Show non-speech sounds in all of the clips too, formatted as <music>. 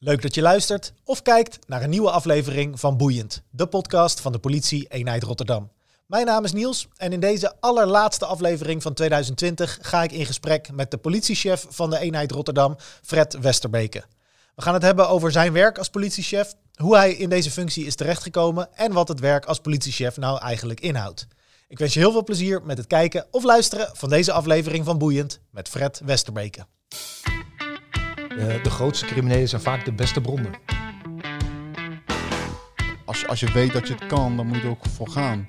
Leuk dat je luistert of kijkt naar een nieuwe aflevering van Boeiend, de podcast van de politie eenheid Rotterdam. Mijn naam is Niels en in deze allerlaatste aflevering van 2020 ga ik in gesprek met de politiechef van de eenheid Rotterdam, Fred Westerbeke. We gaan het hebben over zijn werk als politiechef, hoe hij in deze functie is terechtgekomen en wat het werk als politiechef nou eigenlijk inhoudt. Ik wens je heel veel plezier met het kijken of luisteren van deze aflevering van Boeiend met Fred Westerbeke. De, de grootste criminelen zijn vaak de beste bronnen. Als, je- als je weet dat je het kan, dan moet je er ook voor gaan.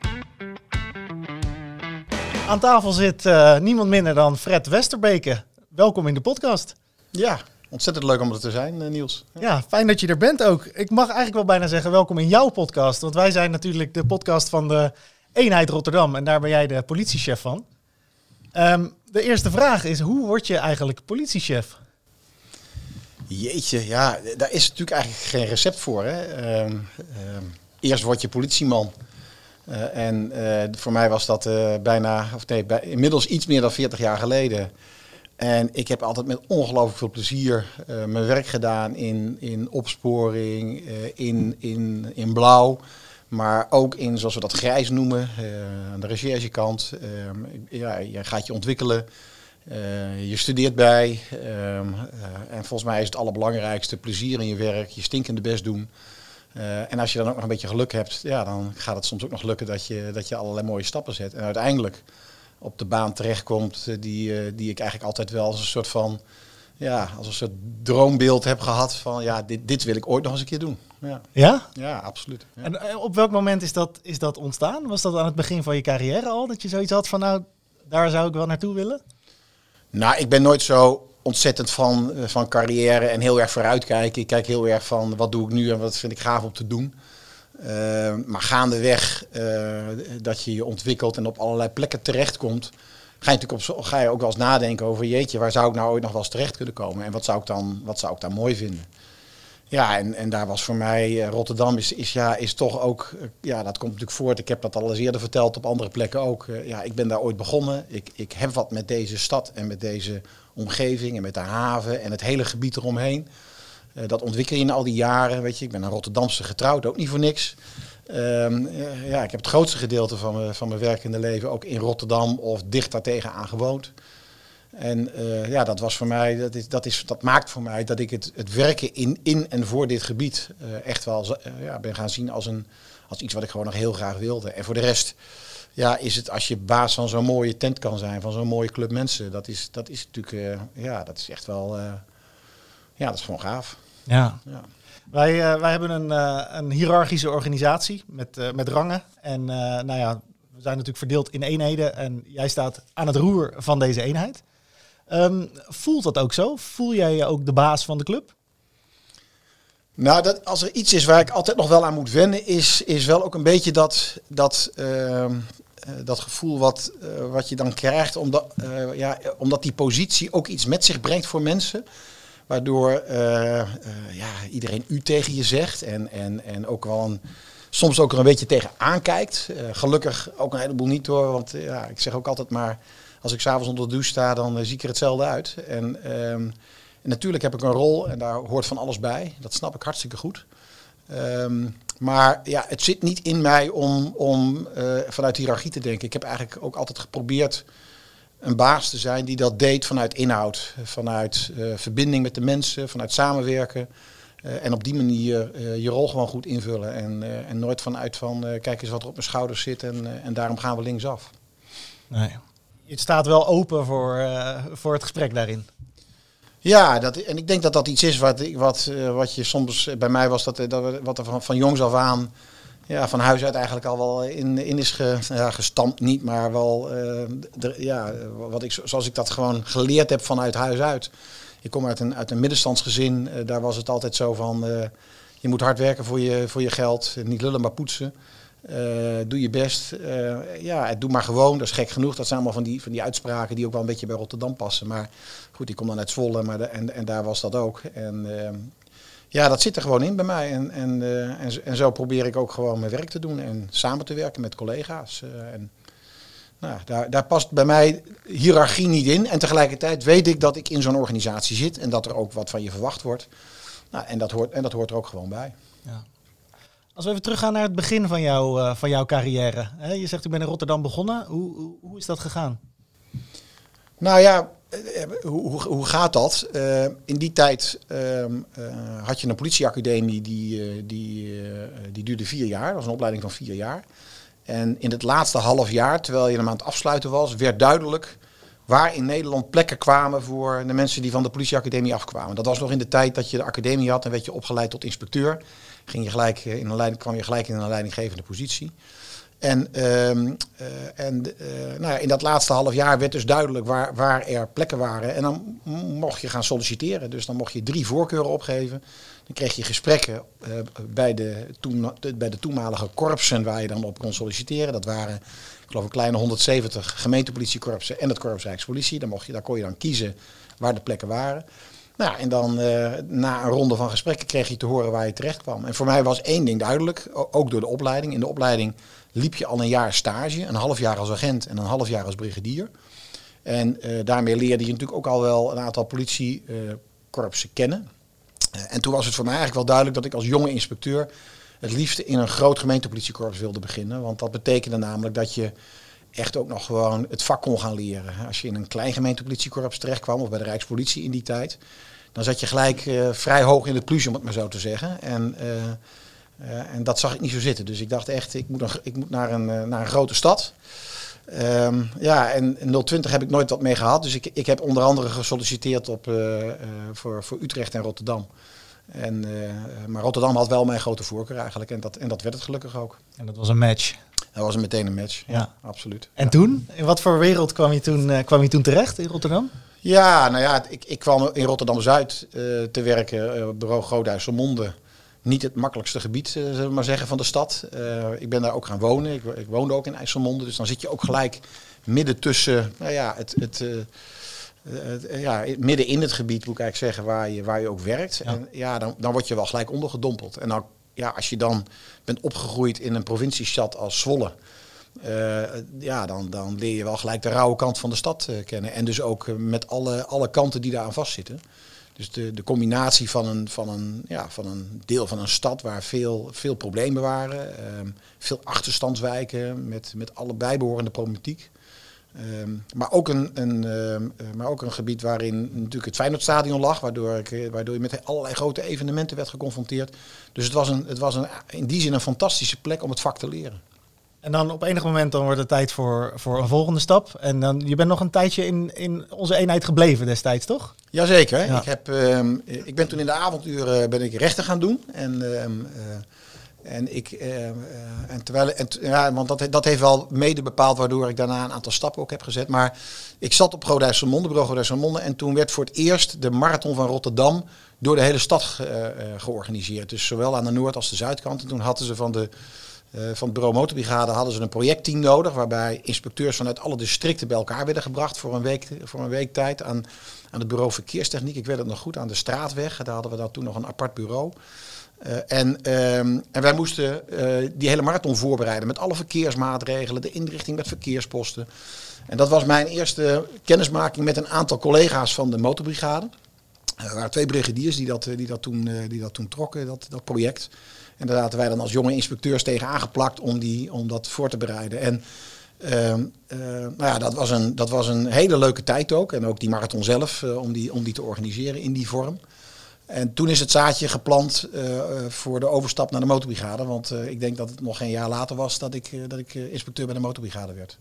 Aan tafel zit eh, niemand minder dan Fred Westerbeke. Welkom in de podcast. Ja, ontzettend leuk om er te zijn, eh, Niels. Ja, fijn dat je er bent ook. Ik mag eigenlijk wel bijna zeggen welkom in jouw podcast. Want wij zijn natuurlijk de podcast van de eenheid Rotterdam. En daar ben jij de politiechef van. Ehm, de eerste vraag is, hoe word je eigenlijk politiechef? Jeetje, ja, daar is natuurlijk eigenlijk geen recept voor. Hè? Ehm, ehm, eerst word je politieman. Eh, en eh, voor mij was dat eh, bijna, of nee, inmiddels iets meer dan 40 jaar geleden. En ik heb altijd met ongelooflijk veel plezier mijn werk gedaan in, in opsporing, in, in, in blauw. Maar ook in, zoals we dat grijs noemen, aan de recherchekant. Ehm, ja, je gaat je ontwikkelen. Eh, je studeert bij. ehm, eh, en volgens mij is het allerbelangrijkste plezier in je werk, je stinkende best doen. Eh, en als je dan ook nog een beetje geluk hebt, ja, dan gaat het soms ook nog lukken dat je, dat je allerlei mooie stappen zet. En uiteindelijk op de baan terechtkomt die, die ik eigenlijk altijd wel als een soort van, ja, als een soort droombeeld heb gehad van, ja, dit, dit wil ik ooit nog eens een keer doen. Ja, Ja? ja absoluut. Ja. En op welk moment is dat, is dat ontstaan? Was dat aan het begin van je carrière al? Dat je zoiets had van, nou, daar zou ik wel naartoe willen? Nou, ik ben nooit zo ontzettend van, eh, van carrière en heel erg vooruitkijken. Ik kijk heel erg van wat doe ik nu en wat vind ik gaaf om te doen. Eh, maar gaandeweg eh, dat je je ontwikkelt en op allerlei plekken terechtkomt, ga je natuurlijk op, ga je ook wel eens nadenken over jeetje, waar zou ik nou ooit nog wel eens terecht kunnen komen en wat zou ik dan, wat zou ik dan mooi vinden. Ja, en, en daar was voor mij eh, Rotterdam is, is, ja, is toch ook, eh, ja, dat komt natuurlijk voort. Ik heb dat al eens eerder verteld op andere plekken ook. Eh, ja, ik ben daar ooit begonnen. Ik, ik heb wat met deze stad en met deze omgeving en met de haven en het hele gebied eromheen. Dat ontwikkel je in al die jaren, weet je. Ik ben een Rotterdamse getrouwd, ook niet voor niks. Ehm, eh, ja, ik heb het grootste gedeelte van van mijn werkende leven ook in Rotterdam of dicht daartegen aan gewoond. En eh, ja, dat was voor mij, dat, is, dat, is, dat maakt voor mij dat ik het, het werken in, in en voor dit gebied eh, echt wel eh, ja, ben gaan zien als, een, als iets wat ik gewoon nog heel graag wilde. En voor de rest ja, is het als je baas van zo'n mooie tent kan zijn, van zo'n mooie club mensen, dat is, dat is natuurlijk, ja, dat is echt wel, ja, dat is gewoon gaaf. Ja. Ja. Wij, wij hebben een, een hiërarchische organisatie met, met rangen. En nou ja, we zijn natuurlijk verdeeld in eenheden. En jij staat aan het roer van deze eenheid. Ehm, voelt dat ook zo? Voel jij je ook de baas van de club? Nou, dat, als er iets is waar ik altijd nog wel aan moet wennen, is, is wel ook een beetje dat, dat, ehm, eh, dat gevoel wat, eh, wat je dan krijgt, omdat, eh, ja, omdat die positie ook iets met zich brengt voor mensen. Waardoor ja, iedereen u tegen je zegt en, en, en ook wel soms ook er een beetje tegen aankijkt. Gelukkig ook een heleboel niet hoor, want ja, ik zeg ook altijd maar, als ik s'avonds onder de douche sta, dan eh, zie ik er hetzelfde uit. En, ehm, en natuurlijk heb ik een rol en daar hoort van alles bij. Dat snap ik hartstikke goed. Ehm, maar ja, het zit niet in mij om, om eh, vanuit hiërarchie te denken. Ik heb eigenlijk ook altijd geprobeerd een baas te zijn die dat deed vanuit inhoud, vanuit eh, verbinding met de mensen, vanuit samenwerken. En op die manier je rol gewoon goed invullen. En, en nooit vanuit van kijk eens wat er op mijn schouders zit en, en daarom gaan we linksaf. Nee. Je staat wel open voor, eh, voor het gesprek daarin. Ja, dat, en ik denk dat dat iets is wat, wat, eh, wat je soms eh, bij mij was, dat, dat wat er van, van jongs af aan, ja, van huis uit eigenlijk al wel in, in is ja, gestampt, niet, maar wel, ja, wat ik, zo- zoals ik dat gewoon geleerd heb vanuit huis uit. Ik kom uit een, uit een middenstandsgezin, daar was het altijd zo van, je moet hard werken voor je, voor je geld, niet lullen maar poetsen. Eh, doe je best. Eh, ja, doe maar gewoon. Dat is gek genoeg. Dat zijn allemaal van die, van die uitspraken die ook wel een beetje bij Rotterdam passen. Maar goed, ik kom dan uit Zwolle maar de, en, en daar was dat ook. En ehm, ja, dat zit er gewoon in bij mij. En, en, eh, en, en zo probeer ik ook gewoon mijn werk te doen en samen te werken met collega's. Eh, en, nou, daar, daar past bij mij hiërarchie niet in. En tegelijkertijd weet ik dat ik in zo'n organisatie zit en dat er ook wat van je verwacht wordt. Nou, en, dat hoort, en dat hoort er ook gewoon bij. Ja. Als we even teruggaan naar het begin van, jou, uh, van jouw carrière. Hè, je zegt, u bent in Rotterdam begonnen. Hoe, hoe, is dat gegaan? Nou ja, hoe, hoe, gaat dat? Uh, in die tijd uh, had je een politieacademie die, die, die duurde vier jaar. Dat was een opleiding van vier jaar. En in het laatste half jaar, terwijl je hem aan het afsluiten was, werd duidelijk waar in Nederland plekken kwamen voor de mensen die van de politieacademie afkwamen. Dat was nog in de tijd dat je de academie had en werd je opgeleid tot inspecteur. Ging je gelijk in een leiding, kwam je gelijk in een leidinggevende positie. En, um, uh, en uh, nou ja, in dat laatste half jaar werd dus duidelijk waar, waar er plekken waren. En dan mocht je gaan solliciteren. Dus dan mocht je drie voorkeuren opgeven. Dan kreeg je gesprekken bij, de toen, bij de toenmalige korpsen waar je dan op kon solliciteren. Dat waren, ik geloof, een kleine 170 gemeentepolitiekorpsen en het Korps Rijkspolitie. Daar, mocht je, daar kon je dan kiezen waar de plekken waren. Nou, en dan na een ronde van gesprekken kreeg je te horen waar je terecht kwam. En voor mij was één ding duidelijk, ook door de opleiding. In de opleiding liep je al een jaar stage, een half jaar als agent en een half jaar als brigadier. En uh, daarmee leerde je natuurlijk ook al wel een aantal politiekorpsen uh, kennen. En toen was het voor mij eigenlijk wel duidelijk dat ik als jonge inspecteur het liefste in een groot gemeentepolitiekorps wilde beginnen. Want dat betekende namelijk dat je echt ook nog gewoon het vak kon gaan leren. Als je in een klein gemeentepolitiekorps terecht kwam, of bij de Rijkspolitie in die tijd, dan zat je gelijk vrij hoog in de plus, om het maar zo te zeggen. En uh, en dat zag ik niet zo zitten. Dus ik dacht echt, ik moet, ik moet naar, een, naar een grote stad. Um, ja, en 020 heb ik nooit wat mee gehad. Dus ik, ik heb onder andere gesolliciteerd op, voor, voor Utrecht en Rotterdam. En, maar Rotterdam had wel mijn grote voorkeur eigenlijk. En dat, en dat werd het gelukkig ook. En dat was een match? Dat was meteen een match, ja, ja absoluut. En toen? In wat voor wereld kwam je toen, kwam je toen terecht in Rotterdam? Ja, nou ja, ik, ik kwam in Rotterdam-Zuid te werken, bureau Groothuizen-Monde niet het makkelijkste gebied, uh, zullen we maar zeggen, van de stad. Ik ben daar ook gaan wonen. Ik, ik, woonde ook in IJsselmonde. Dus dan zit je ook gelijk midden tussen, nou ja, het, het, het ja, midden in het gebied, moet ik eigenlijk zeggen, waar je, waar je ook werkt. Ja. En ja, dan, dan word je wel gelijk ondergedompeld. En dan, ja, als je dan bent opgegroeid in een provinciestad als Zwolle. ja, dan, dan leer je wel gelijk de rauwe kant van de stad kennen. En dus ook met alle, alle kanten die daar aan vastzitten. Dus de, de combinatie van een, van, een, ja, van een deel van een stad waar veel, veel problemen waren, um, veel achterstandswijken met, met alle bijbehorende problematiek. Um, maar, ook een, een, um, maar ook een gebied waarin natuurlijk het Feyenoordstadion lag, waardoor, ik, waardoor je met allerlei grote evenementen werd geconfronteerd. Dus het was, een, het was een, in die zin een fantastische plek om het vak te leren. En dan op enig moment dan wordt het tijd voor, voor een volgende stap. En dan, je bent nog een tijdje in, in onze eenheid gebleven destijds, toch? Jazeker. Ja. Ik, heb, um, ik ben toen in de avonduren ben ik rechten gaan doen. En, en ik, uh, en terwijl, en, ja, want dat, dat heeft wel mede bepaald waardoor ik daarna een aantal stappen ook heb gezet. Maar ik zat op Godijsselmonde, bureau Godijsselmonde. En toen werd voor het eerst de marathon van Rotterdam door de hele stad ge, uh, georganiseerd. Dus zowel aan de noord- als de zuidkant. En toen hadden ze van de van het bureau Motorbrigade hadden ze een projectteam nodig. Waarbij inspecteurs vanuit alle districten bij elkaar werden gebracht voor een week, voor een week tijd. Aan, aan het bureau Verkeerstechniek. Ik weet het nog goed, aan de straatweg. Daar hadden we daar toen nog een apart bureau. Uh, en, um, en wij moesten uh, die hele marathon voorbereiden met alle verkeersmaatregelen, de inrichting met verkeersposten. En dat was mijn eerste kennismaking met een aantal collega's van de motorbrigade. Er waren twee brigadiers die dat, die dat, toen, die dat toen trokken, dat, dat project. En daar zaten wij dan als jonge inspecteurs tegen aangeplakt om, die, om dat voor te bereiden. En uh, uh, nou ja, dat was, een, dat was een hele leuke tijd ook. En ook die marathon zelf, uh, om, die, om die te organiseren in die vorm. En toen is het zaadje geplant voor de overstap naar de motorbrigade. Want ik denk dat het nog geen jaar later was dat ik, dat ik inspecteur bij de motorbrigade werd.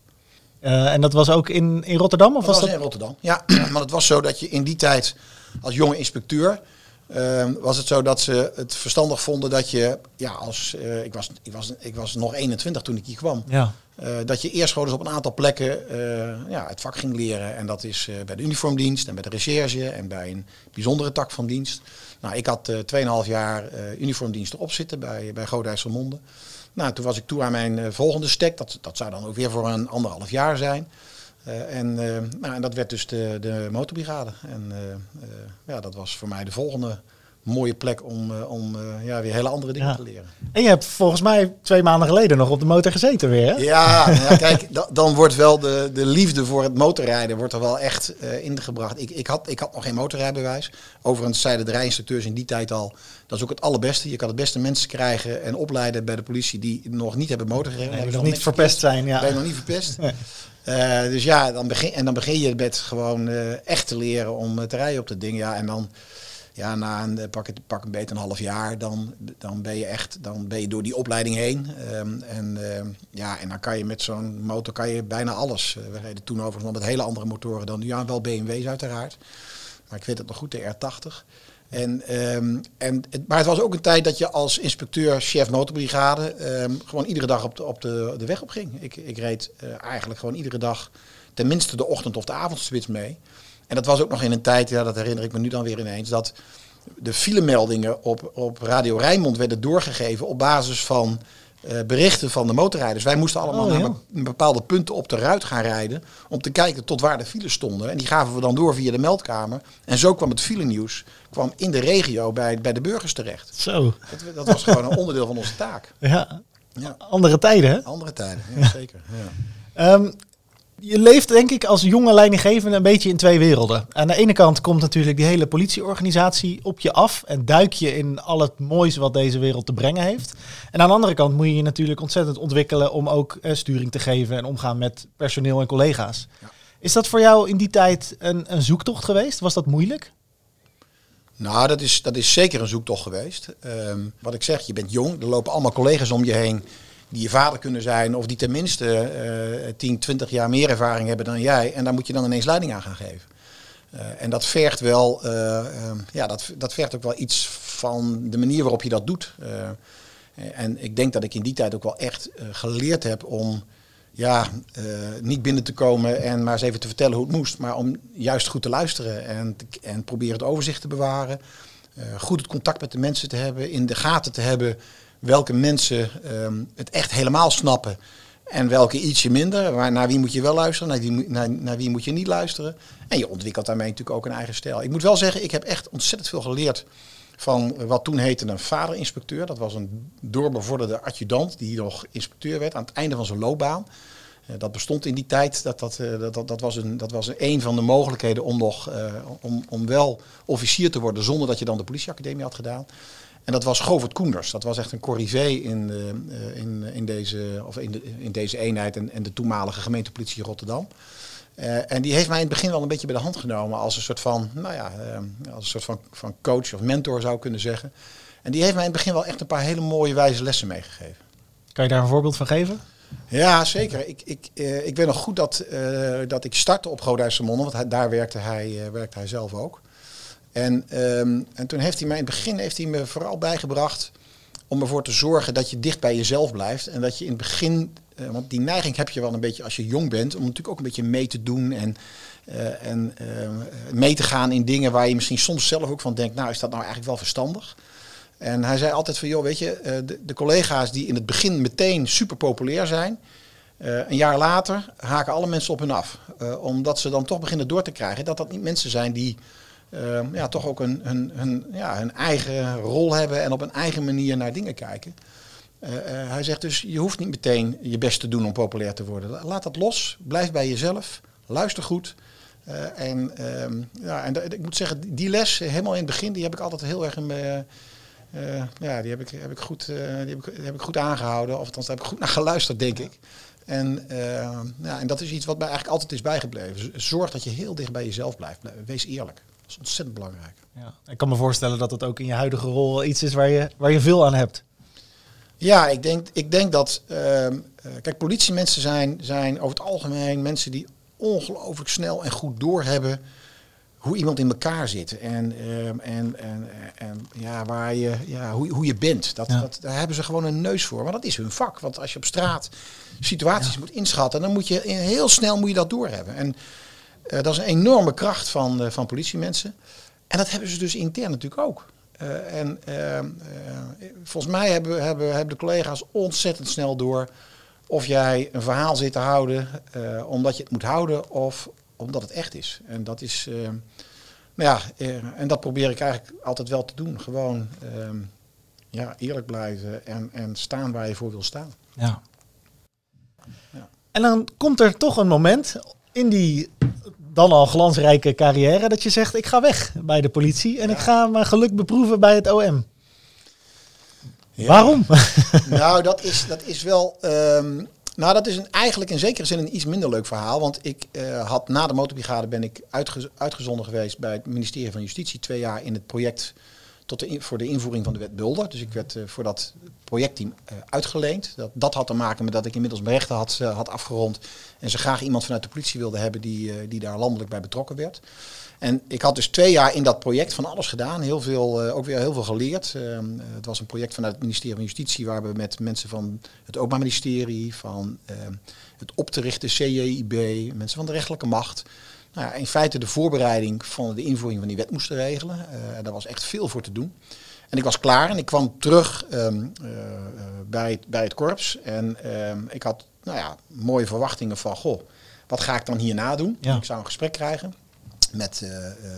en dat was ook in, in Rotterdam? Of dat was, dat in Rotterdam, ja. <clears throat> maar het was zo dat je in die tijd als jonge inspecteur uh, was het zo dat ze het verstandig vonden dat je, ja, als uh, ik, was, ik, was, ik was nog 21 toen ik hier kwam, ja. Uh, dat je eerst gewoon eens op een aantal plekken ja, het vak ging leren. En dat is bij de uniformdienst en bij de recherche en bij een bijzondere tak van dienst. Nou, ik had 2,5 jaar uniformdienst erop zitten bij, bij Godijsselmonde. Nou, toen was ik toe aan mijn volgende stek. Dat, dat zou dan ook weer voor een anderhalf jaar zijn. En, nou, en dat werd dus de, de motorbrigade. En ja, dat was voor mij de volgende, mooie plek om, eh, om eh, ja, weer hele andere dingen Ja. te leren. En je hebt volgens mij twee maanden geleden nog op de motor gezeten weer, hè? Ja, ja kijk, <laughs> da- dan wordt wel de, de liefde voor het motorrijden wordt er wel echt eh, ingebracht. Ik, ik, had, ik had nog geen motorrijbewijs. Overigens zeiden de rijinstructeurs in die tijd al, dat is ook het allerbeste. Je kan het beste mensen krijgen en opleiden bij de politie die nog niet hebben motorgereden. Nee, Hebben nog niet verpest zijn, ja. ben je nog niet verpest. Dus ja, dan begin, en dan begin je met gewoon echt te leren om te rijden op dat ding. Ja, en dan, ja, na een eh, pak, het, pak een beetje een half jaar, dan, dan ben je echt, dan ben je door die opleiding heen. Ehm, en, ehm, ja, en dan kan je met zo'n motor kan je bijna alles. Eh, we reden toen overigens met hele andere motoren dan nu. Ja, wel BMW's uiteraard. Maar ik weet het nog goed, de R80. En, ehm, en maar het was ook een tijd dat je als inspecteur, chef motorbrigade, gewoon iedere dag op de, op de, de weg op ging. Ik, ik reed eh, eigenlijk gewoon iedere dag tenminste de ochtend- of de avondspits mee. En dat was ook nog in een tijd, ja, dat herinner ik me nu dan weer ineens, dat de filemeldingen op, op Radio Rijnmond werden doorgegeven op basis van eh, berichten van de motorrijders. Wij moesten allemaal Oh, naar be- bepaalde punten op de ruit gaan rijden om te kijken tot waar de files stonden. En die gaven we dan door via de meldkamer. En zo kwam het filenieuws kwam in de regio bij, bij de burgers terecht. Zo, Dat, dat was gewoon een onderdeel van onze taak. ja. Ja. Andere tijden, hè? Andere tijden, ja, zeker. Ja. Ehm, je leeft denk ik als jonge leidinggevende een beetje in twee werelden. Aan de ene kant komt natuurlijk die hele politieorganisatie op je af en duik je in al het moois wat deze wereld te brengen heeft. En aan de andere kant moet je je natuurlijk ontzettend ontwikkelen om ook eh, sturing te geven en omgaan met personeel en collega's. Ja. Is dat voor jou in die tijd een, een zoektocht geweest? Was dat moeilijk? Nou, dat is, dat is zeker een zoektocht geweest. Ehm, wat ik zeg, je bent jong. Er lopen allemaal collega's om je heen die je vader kunnen zijn. Of die tenminste eh 10, 20 jaar meer ervaring hebben dan jij. En daar moet je dan ineens leiding aan gaan geven. Eh, en dat vergt wel, eh, ehm, ja, dat, dat vergt ook wel iets van de manier waarop je dat doet. Eh, en ik denk dat ik in die tijd ook wel echt geleerd heb om ja, niet binnen te komen en maar eens even te vertellen hoe het moest. Maar om juist goed te luisteren en, en proberen het overzicht te bewaren. Goed het contact met de mensen te hebben, in de gaten te hebben welke mensen ehm, het echt helemaal snappen. En welke ietsje minder. Waar, naar wie moet je wel luisteren, naar wie, wie moet je niet luisteren. En je ontwikkelt daarmee natuurlijk ook een eigen stijl. Ik moet wel zeggen, ik heb echt ontzettend veel geleerd van wat toen heette een vaderinspecteur. Dat was een doorbevorderde adjudant die nog inspecteur werd aan het einde van zijn loopbaan. Eh, dat bestond in die tijd. Dat, dat, eh, dat, dat, dat was, een, dat was een van de mogelijkheden om, nog, eh, om, om wel officier te worden zonder dat je dan de politieacademie had gedaan. En dat was Govert Koenders. Dat was echt een corrivee in, eh, eh, in, in, deze, of in, de, in deze eenheid en, en de toenmalige gemeentepolitie Rotterdam. Eh, en die heeft mij in het begin wel een beetje bij de hand genomen als een soort van, nou ja, eh, als een soort van, van coach of mentor zou ik kunnen zeggen. En die heeft mij in het begin wel echt een paar hele mooie wijze lessen meegegeven. Kan je daar een voorbeeld van geven? Ja, zeker. Ik, ik, eh, ik weet nog goed dat, eh, dat ik startte op Godijse Monden, want hij, daar werkte hij, eh, werkte hij zelf ook. En, ehm, en toen heeft hij mij in het begin heeft hij me vooral bijgebracht om ervoor te zorgen dat je dicht bij jezelf blijft. En dat je in het begin, eh, want die neiging heb je wel een beetje als je jong bent, om natuurlijk ook een beetje mee te doen en, eh, en eh, mee te gaan in dingen waar je misschien soms zelf ook van denkt, nou is dat nou eigenlijk wel verstandig? En hij zei altijd van, joh, weet je, de, de collega's die in het begin meteen super populair zijn, een jaar later haken alle mensen op hun af. Omdat ze dan toch beginnen door te krijgen dat dat niet mensen zijn die eh, ja, toch ook een, hun, hun, ja, hun eigen rol hebben en op een eigen manier naar dingen kijken. Eh, eh, hij zegt dus, je hoeft niet meteen je best te doen om populair te worden. La- Laat dat los, blijf bij jezelf, luister goed. Eh, en ehm, ja, en ik moet zeggen, die les, helemaal in het begin, die heb ik altijd heel erg in ja, die heb ik, heb, ik goed, die heb, ik, die heb ik goed aangehouden. Of althans, daar heb ik goed naar geluisterd, denk ik. En, ja, en dat is iets wat mij eigenlijk altijd is bijgebleven. Zorg dat je heel dicht bij jezelf blijft. Blijf- Wees eerlijk. Dat is ontzettend belangrijk. Ja. Ik kan me voorstellen dat het ook in je huidige rol iets is waar je, waar je veel aan hebt. Ja, ik denk, ik denk dat. ehm, eh, kijk, politiemensen zijn, zijn over het algemeen mensen die ongelooflijk snel en goed doorhebben hoe iemand in elkaar zit. En, ehm, en, en, en ja, waar je, ja, hoe, hoe je bent. Dat, Ja. dat, daar hebben ze gewoon een neus voor. Maar dat is hun vak. Want als je op straat situaties moet inschatten, dan moet je in- heel snel moet je dat doorhebben. En dat is een enorme kracht van, eh, van politiemensen. En dat hebben ze dus intern natuurlijk ook. Eh, en ehm, eh, volgens mij hebben, hebben, hebben de collega's ontzettend snel door of jij een verhaal zit te houden eh, omdat je het moet houden of omdat het echt is. En dat is, Nou ja, eh, en dat probeer ik eigenlijk altijd wel te doen. Gewoon ehm, ja, eerlijk blijven en, en staan waar je voor wil staan. Ja. Ja. En dan komt er toch een moment in die dan al glansrijke carrière dat je zegt: ik ga weg bij de politie en ik ga mijn geluk beproeven bij het OM. Waarom? <laughs> nou, dat is, dat is wel. ehm, nou, dat is een, eigenlijk in zekere zin een iets minder leuk verhaal. Want ik eh, had na de motorbrigade ben ik uitge- uitgezonden geweest bij het ministerie van Justitie. Twee jaar in het project tot de voor de invoering van de wet Bulder. Dus ik werd eh, voor dat projectteam eh, uitgeleend. Dat, dat had te maken met dat ik inmiddels mijn rechten had, eh, had afgerond. En ze graag iemand vanuit de politie wilden hebben die, die daar landelijk bij betrokken werd. En ik had dus twee jaar in dat project van alles gedaan. Heel veel, ook weer heel veel geleerd. Ehm, eh, het was een project vanuit het ministerie van Justitie waar we met mensen van het Openbaar Ministerie, van ehm, het op te richten CJIB, mensen van de rechterlijke macht. Nou in feite de voorbereiding van de invoering van die wet moesten regelen. Eh daar was echt veel voor te doen. En ik was klaar en ik kwam terug ehm, eh, bij, het, bij het korps. En ehm, ik had nou ja, mooie verwachtingen van, goh, wat ga ik dan hierna doen? Ja. Ik zou een gesprek krijgen met, eh,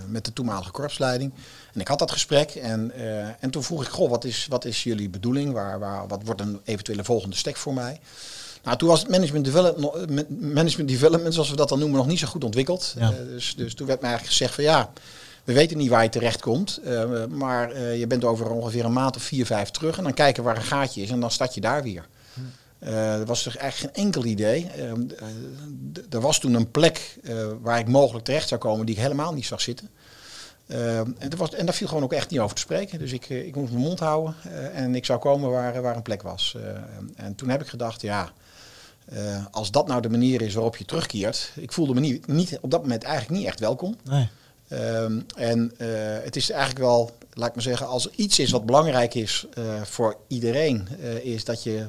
met de toenmalige korpsleiding. En ik had dat gesprek en, en toen vroeg ik, goh, wat is, wat is jullie bedoeling? Waar, waar, wat wordt een eventuele volgende stek voor mij? Nou, toen was het management development, management development, zoals we dat dan noemen, nog niet zo goed ontwikkeld. Ja. Eh, dus, dus toen werd mij eigenlijk gezegd van ja, we weten niet waar je terecht komt, eh, maar eh, je bent over ongeveer een maand of vier, vijf terug en dan kijken waar een gaatje is en dan start je daar weer. Eh, er was er eigenlijk geen enkel idee. Eh, eh, d- er was toen een plek eh, waar ik mogelijk terecht zou komen die ik helemaal niet zag zitten. Eh, en, was, en daar viel gewoon ook echt niet over te spreken. Dus ik, eh, ik moest mijn mond houden eh, en ik zou komen waar, waar een plek was. Eh, en toen heb ik gedacht, ja, eh, als dat nou de manier is waarop je terugkeert. Ik voelde me niet, niet, op dat moment eigenlijk niet echt welkom. Nee. Ehm, en eh, het is eigenlijk wel, laat ik maar zeggen, als er iets is wat belangrijk is eh, voor iedereen, is dat je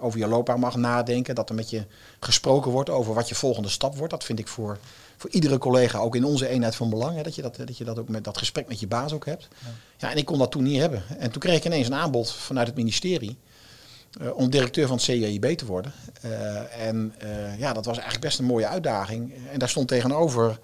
over je loopbaan mag nadenken. Dat er met je gesproken wordt over wat je volgende stap wordt. Dat vind ik voor, voor iedere collega ook in onze eenheid van belang. Hè, dat, je dat, dat je dat ook met dat gesprek met je baas ook hebt. Ja. en ik kon dat toen niet hebben. En toen kreeg ik ineens een aanbod vanuit het ministerie. Eh, om directeur van het CJIB te worden. Eh, en eh, ja, dat was eigenlijk best een mooie uitdaging. En daar stond tegenover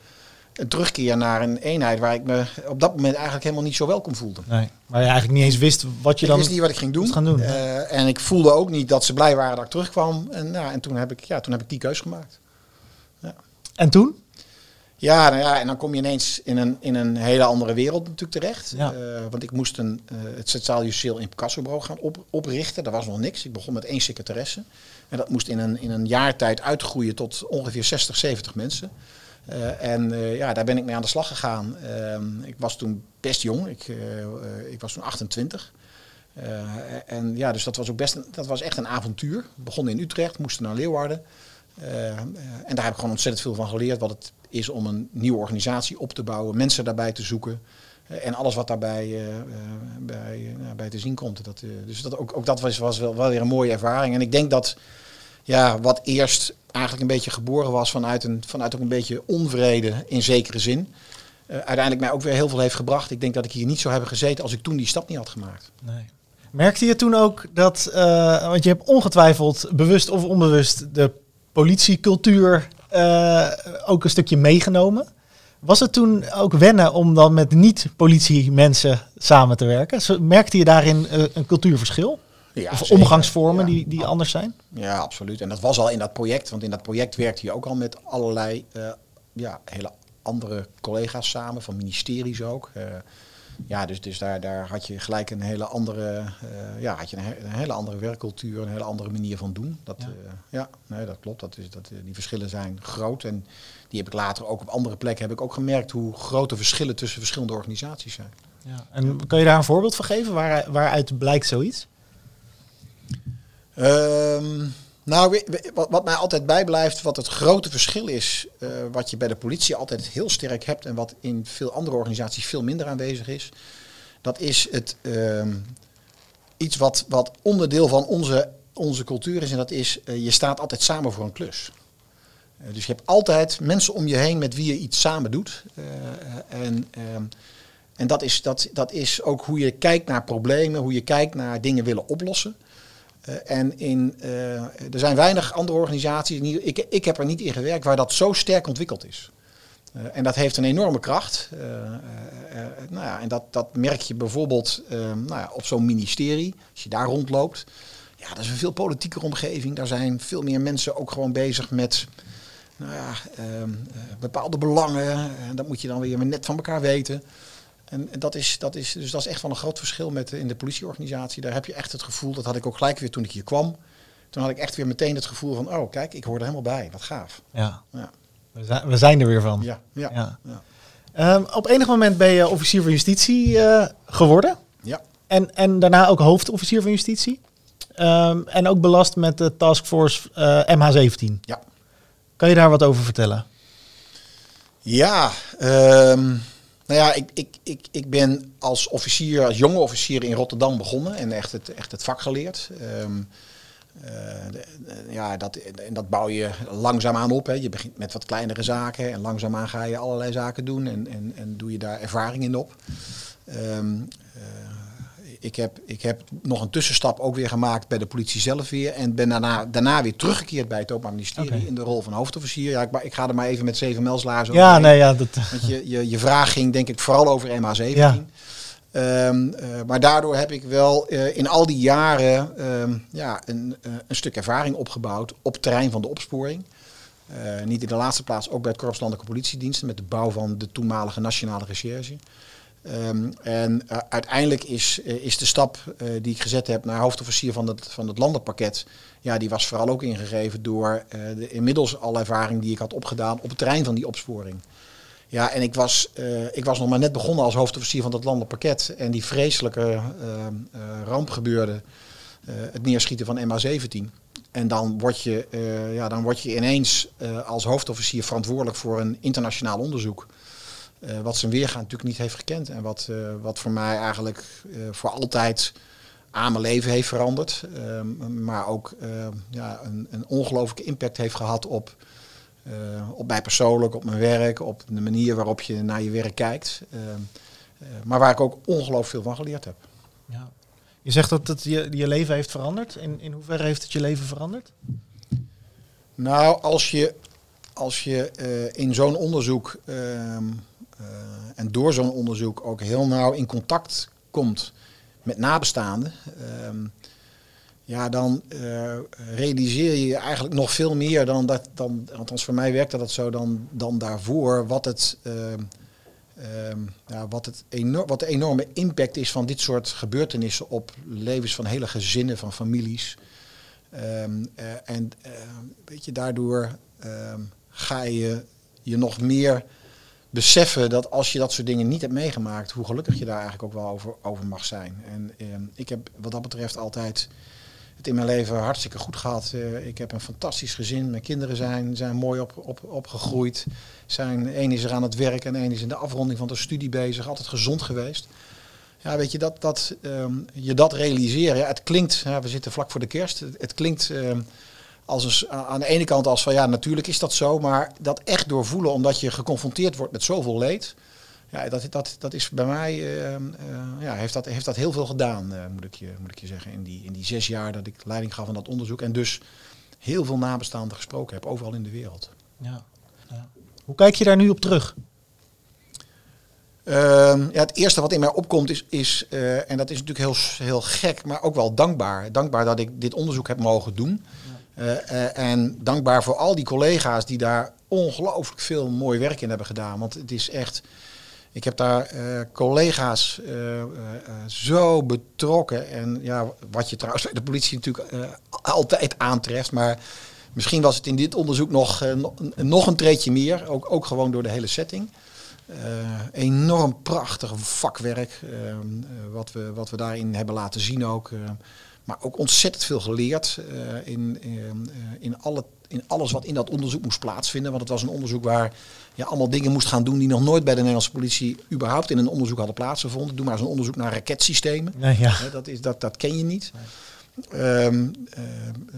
een terugkeer naar een eenheid waar ik me op dat moment eigenlijk helemaal niet zo welkom voelde. nee. Maar je eigenlijk niet eens wist wat je ik dan wist niet wat ik ging doen. gaan doen. En ik voelde ook niet dat ze blij waren dat ik terugkwam. En, nou, en toen, heb ik, ja, toen heb ik die keus gemaakt. En toen? Ja, nou ja, en dan kom je ineens in een, in een hele andere wereld natuurlijk terecht. Ja. Eh, want ik moest een, eh, het Centraal Justitieel Incassobureau gaan op, oprichten. Dat was nog niks. Ik begon met één secretaresse. En dat moest in een, in een jaar tijd uitgroeien tot ongeveer 60, 70 mensen. Eh, en ja, daar ben ik mee aan de slag gegaan. Ehm, ik was toen best jong. Ik, ik was toen 28. Eh, en ja, dus dat was ook best een, dat was echt een avontuur. We begonnen in Utrecht, moesten naar Leeuwarden. Eh, eh, en daar heb ik gewoon ontzettend veel van geleerd. Wat het is om een nieuwe organisatie op te bouwen, mensen daarbij te zoeken. eh, en alles wat daarbij eh, eh, bij, nou, bij te zien komt. Dat, dus dat, ook, ook dat was, wel, wel weer een mooie ervaring. En ik denk dat ja, wat eerst eigenlijk een beetje geboren was vanuit, een, vanuit ook een beetje onvrede in zekere zin. uiteindelijk mij ook weer heel veel heeft gebracht. Ik denk dat ik hier niet zou hebben gezeten als ik toen die stap niet had gemaakt. Nee. Merkte je toen ook dat, want je hebt ongetwijfeld bewust of onbewust de politiecultuur ook een stukje meegenomen. Was het toen ook wennen om dan met niet-politiemensen samen te werken? Merkte je daarin eh, een cultuurverschil? Ja, of zeker. omgangsvormen Ja. die, die anders zijn? Ja, absoluut. En dat was al in dat project. Want in dat project werkte je ook al met allerlei eh, ja, hele andere collega's samen, van ministeries ook. Eh, ja, dus, dus daar, daar had je gelijk een hele andere, eh, ja, had je een, he- een hele andere werkcultuur, een hele andere manier van doen. Dat, Ja. ja, ja nee, dat klopt. Dat is, dat, eh, die verschillen zijn groot. En die heb ik later ook op andere plekken heb ik ook gemerkt hoe grote verschillen tussen verschillende organisaties zijn. Ja. En kan je daar een voorbeeld van geven? Waar, waaruit blijkt zoiets? Ehm, nou, wat, mij altijd bijblijft, wat het grote verschil is, eh, wat je bij de politie altijd heel sterk hebt en wat in veel andere organisaties veel minder aanwezig is, dat is het ehm, iets wat, wat onderdeel van onze, onze cultuur is en dat is, eh, je staat altijd samen voor een klus. Eh, dus je hebt altijd mensen om je heen met wie je iets samen doet. En ehm, en dat, is, dat, dat is ook hoe je kijkt naar problemen, hoe je kijkt naar dingen willen oplossen. Eh, en in, eh, er zijn weinig andere organisaties, ik, ik heb er niet in gewerkt, waar dat zo sterk ontwikkeld is. Eh, en dat heeft een enorme kracht. Nou ja, en dat, dat merk je bijvoorbeeld nou ja, op zo'n ministerie. Als je daar rondloopt. Ja, dat is een veel politiekere omgeving. Daar zijn veel meer mensen ook gewoon bezig met nou ja, bepaalde belangen. En dat moet je dan weer net van elkaar weten. En dat is, dat is, dus dat is echt wel een groot verschil met eh, in de politieorganisatie. Daar heb je echt het gevoel, dat had ik ook gelijk weer toen ik hier kwam. Toen had ik echt weer meteen het gevoel van, oh kijk, ik hoor er helemaal bij. Wat gaaf. Ja. Ja, We, zijn, we zijn er weer van. ja, ja. Ja. ja. Ehm, op enig moment ben je officier van justitie eh, geworden. ja. En, en daarna ook hoofdofficier van justitie. Ehm, en ook belast met de taskforce eh, MH17. Ja. Kan je daar wat over vertellen? Ja, ehm, nou ja, ik, ik, ik, ik ben als officier, als jonge officier in Rotterdam begonnen en echt het, echt het vak geleerd. De- ja, dat, en dat bouw je langzaamaan op. Hè. Je begint met wat kleinere zaken en langzaamaan ga je allerlei zaken doen en, en, en doe je daar ervaring in op. Eh, ik, heb, ik heb nog een tussenstap ook weer gemaakt bij de politie zelf weer. En ben daarna, daarna weer teruggekeerd bij het Openbaar Ministerie in de rol van hoofdofficier. Ja, ik, ik ga er maar even met zeven mijlslaars Ja, overheen. nee, ja, dat, Want je, je, je vraag ging denk ik vooral over MH17. Ja. Ehm, eh, maar daardoor heb ik wel eh, in al die jaren ehm, ja, een, eh, een stuk ervaring opgebouwd op het terrein van de opsporing. Niet in de laatste plaats ook bij het Korps Landelijke Politiediensten met de bouw van de toenmalige Nationale Recherche. Ehm, en eh, uiteindelijk is, eh, is de stap eh, die ik gezet heb naar hoofdofficier van het, van het landenpakket, ja, die was vooral ook ingegeven door de inmiddels al ervaring die ik had opgedaan op het terrein van die opsporing. Ja, en ik was, ik was nog maar net begonnen als hoofdofficier van dat landelijk pakket. En die vreselijke eh, eh, ramp gebeurde, het neerschieten van MH17. En dan word je, ja, dan word je ineens als hoofdofficier verantwoordelijk voor een internationaal onderzoek. Eh, wat zijn weergaan natuurlijk niet heeft gekend. En wat, eh, wat voor mij eigenlijk eh, voor altijd aan mijn leven heeft veranderd. Ehm, maar ook eh, ja, een, een ongelooflijke impact heeft gehad op, op mij persoonlijk, op mijn werk, op de manier waarop je naar je werk kijkt. Ehm, eh, maar waar ik ook ongelooflijk veel van geleerd heb. ja. Je zegt dat het je, je leven heeft veranderd. In, in hoeverre heeft het je leven veranderd? Nou, als je, als je in zo'n onderzoek ehm, en door zo'n onderzoek ook heel nauw in contact komt met nabestaanden, ehm, ja, dan eh, realiseer je eigenlijk nog veel meer dan dat, dan, althans voor mij werkte dat zo, dan, dan daarvoor, wat het, ehm, ehm, ja, wat, het wat de enorme impact is van dit soort gebeurtenissen op levens van hele gezinnen, van families. Eh, en eh, weet je, daardoor ga je je nog meer beseffen dat als je dat soort dingen niet hebt meegemaakt, hoe gelukkig je daar eigenlijk ook wel over, over mag zijn. En ehm, ik heb wat dat betreft altijd het in mijn leven hartstikke goed gehad. Eh, ik heb een fantastisch gezin. Mijn kinderen zijn, zijn mooi op, op, opgegroeid. Zijn, één is er aan het werk en één is in de afronding van de studie bezig. Altijd gezond geweest. Ja, weet je, dat, dat, ehm, je dat realiseren. Het klinkt, ja, we zitten vlak voor de kerst. Het, het klinkt ehm, als een, aan de ene kant als van ja, natuurlijk is dat zo. Maar dat echt doorvoelen omdat je geconfronteerd wordt met zoveel leed. Ja, dat, dat, dat is bij mij, ehm, eh, ja, heeft, dat, heeft dat heel veel gedaan, eh, moet, ik je, moet ik je zeggen. In die, in die zes jaar dat ik leiding gaf aan dat onderzoek. En dus heel veel nabestaanden gesproken heb, overal in de wereld. Ja. ja. Hoe kijk je daar nu op terug? Ehm, ja, het eerste wat in mij opkomt is, is eh, en dat is natuurlijk heel, heel gek, maar ook wel dankbaar. Dankbaar dat ik dit onderzoek heb mogen doen. Eh, eh, en dankbaar voor al die collega's die daar ongelooflijk veel mooi werk in hebben gedaan. Want het is echt, ik heb daar eh, collega's zo betrokken. En ja, wat je trouwens bij de politie natuurlijk altijd aantreft. Maar misschien was het in dit onderzoek nog, nog- een treetje meer. Ook, ook gewoon door de hele setting. Enorm prachtig vakwerk, ehm, eh, wat, we, wat we daarin hebben laten zien ook. Maar ook ontzettend veel geleerd eh, in, ehm, eh, in, alle, in alles wat in dat onderzoek moest plaatsvinden. Want het was een onderzoek waar je allemaal dingen moest gaan doen die nog nooit bij de Nederlandse politie überhaupt in een onderzoek hadden plaatsgevonden. Doe maar eens een onderzoek naar raketsystemen. Nee, ja. Dat, is, dat, dat ken je niet. Ehm, eh,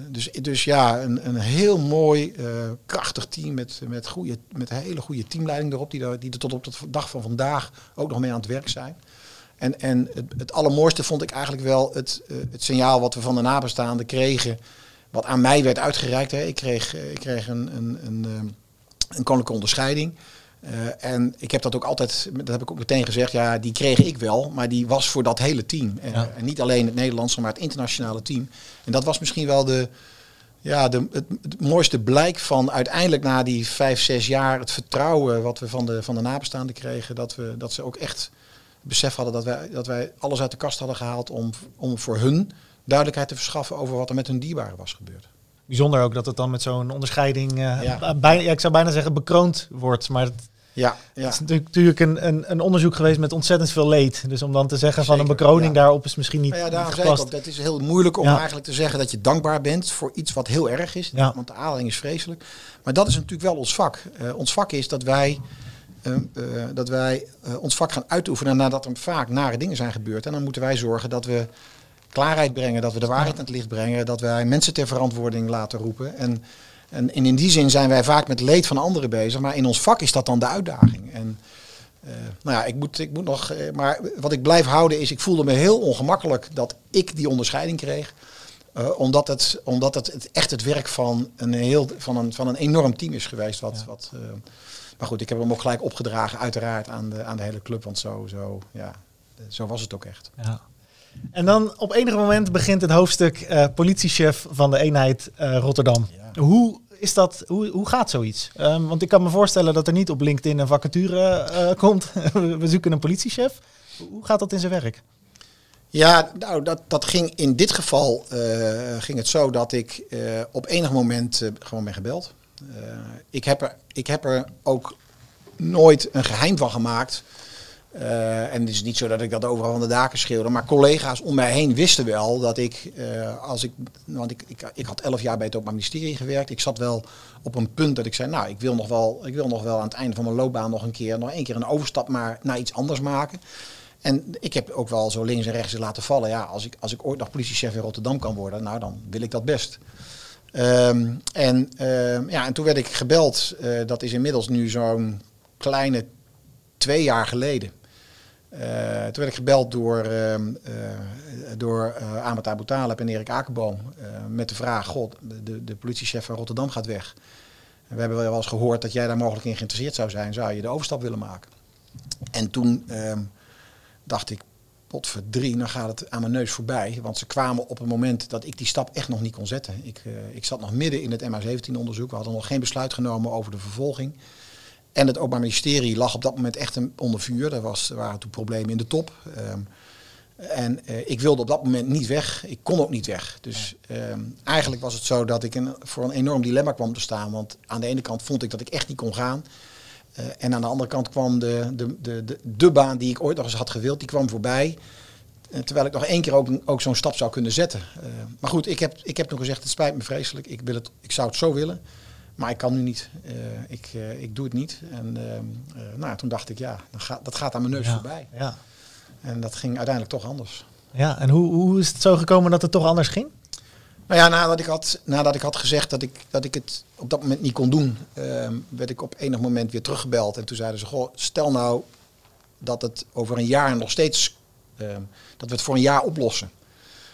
dus, dus ja, een, een heel mooi, eh, krachtig team met, met, goede, met een hele goede teamleiding erop, die er, die er tot op de dag van vandaag ook nog mee aan het werk zijn. En, en het, het allermooiste vond ik eigenlijk wel het, eh, het signaal wat we van de nabestaanden kregen, wat aan mij werd uitgereikt. Hè. Ik kreeg, eh, ik kreeg een, een, een, ehm, een koninklijke onderscheiding. Eh, en ik heb dat ook altijd, dat heb ik ook meteen gezegd, ja, die kreeg ik wel, maar die was voor dat hele team. En, Ja. en niet alleen het Nederlandse, maar het internationale team. En dat was misschien wel de, ja, de, het, het mooiste blijk van uiteindelijk na die vijf, zes jaar het vertrouwen wat we van de, van de nabestaanden kregen. Dat, we, dat ze ook echt besef hadden dat wij, dat wij alles uit de kast hadden gehaald om, om voor hun duidelijkheid te verschaffen over wat er met hun dierbaren was gebeurd. Bijzonder ook dat het dan met zo'n onderscheiding, eh, Ja. bijna, ja, ik zou bijna zeggen bekroond wordt. Maar het, Ja, ja. het is natuurlijk, natuurlijk een, een, een onderzoek geweest met ontzettend veel leed. Dus om dan te zeggen van een bekroning ja. daarop is misschien niet, ja, daarom zei ik ook, dat is heel moeilijk om Ja. eigenlijk te zeggen dat je dankbaar bent voor iets wat heel erg is. Ja. Want de aanleiding is vreselijk. Maar dat is natuurlijk wel ons vak. Eh, ons vak is dat wij, eh, eh, dat wij eh, ons vak gaan uitoefenen nadat er vaak nare dingen zijn gebeurd. En dan moeten wij zorgen dat we klaarheid brengen, dat we de waarheid aan het licht brengen, dat wij mensen ter verantwoording laten roepen. En, en, in die zin zijn wij vaak met leed van anderen bezig, maar in ons vak is dat dan de uitdaging. En, eh, nou ja, ik moet, ik moet nog. maar wat ik blijf houden is, ik voelde me heel ongemakkelijk dat ik die onderscheiding kreeg. Omdat het, omdat het, het echt het werk van een, heel, van een, van een enorm team is geweest. Wat, Ja. wat, maar goed, ik heb hem ook gelijk opgedragen, uiteraard, aan de, aan de hele club. Want zo, zo, ja, zo was het ook echt. Ja. En dan op enig moment begint het hoofdstuk eh, politiechef van de eenheid eh, Rotterdam. Ja. Hoe is dat? Hoe, hoe gaat zoiets? Ehm, want ik kan me voorstellen dat er niet op LinkedIn een vacature eh, <laughs> komt. We zoeken een politiechef. Hoe gaat dat in zijn werk? Ja, nou, dat, dat ging in dit geval eh, ging het zo dat ik eh, op enig moment gewoon ben gebeld. Eh, ik, heb er, ik heb er ook nooit een geheim van gemaakt. Eh, en het is niet zo dat ik dat overal van de daken schreeuwde. Maar collega's om mij heen wisten wel dat ik, eh, als ik, want ik, ik, ik had elf jaar bij het Openbaar Ministerie gewerkt. Ik zat wel op een punt dat ik zei, nou, ik wil nog wel, ik wil nog wel aan het einde van mijn loopbaan nog een keer, nog één keer een overstap maar naar iets anders maken. En ik heb ook wel zo links en rechts laten vallen. Ja, als ik, als ik ooit nog politiechef in Rotterdam kan worden, nou dan wil ik dat best. Ehm, en, ehm, ja, en toen werd ik gebeld. eh, dat is inmiddels nu zo'n kleine twee jaar geleden. Eh, toen werd ik gebeld door, eh door Abu Talib en Erik Akerboom. eh, met de vraag, god, de, de politiechef van Rotterdam gaat weg. We hebben wel eens gehoord dat jij daar mogelijk in geïnteresseerd zou zijn. Zou je de overstap willen maken? En toen dacht ik, potverdrie, dan gaat het aan mijn neus voorbij. Want ze kwamen op een moment dat ik die stap echt nog niet kon zetten. Ik, eh, ik zat nog midden in het MH17-onderzoek. We hadden nog geen besluit genomen over de vervolging. En het Openbaar Ministerie lag op dat moment echt onder vuur. Er, was, er waren toen problemen in de top. Ehm, en eh, ik wilde op dat moment niet weg. Ik kon ook niet weg. Dus ehm, eigenlijk was het zo dat ik voor een enorm dilemma kwam te staan. Want aan de ene kant vond ik dat ik echt niet kon gaan. Eh, en aan de andere kant kwam de, de, de, de, de baan die ik ooit nog eens had gewild, die kwam voorbij. Eh, terwijl ik nog één keer ook, ook zo'n stap zou kunnen zetten. Eh, maar goed, ik heb, ik heb toen gezegd, het spijt me vreselijk. Ik, wil het, ik zou het zo willen, maar ik kan nu niet. Ik, ik doe het niet. En nou, toen dacht ik, ja, dan gaat, dat gaat aan mijn neus ja. voorbij. Ja. En dat ging uiteindelijk toch anders. ja. En hoe, hoe is het zo gekomen dat het toch anders ging? Nou ja, nadat ik had, nadat ik had gezegd dat ik, dat ik het op dat moment niet kon doen, ehm, werd ik op enig moment weer teruggebeld. En toen zeiden ze, goh, stel nou dat het over een jaar nog steeds, ehm, dat we het voor een jaar oplossen.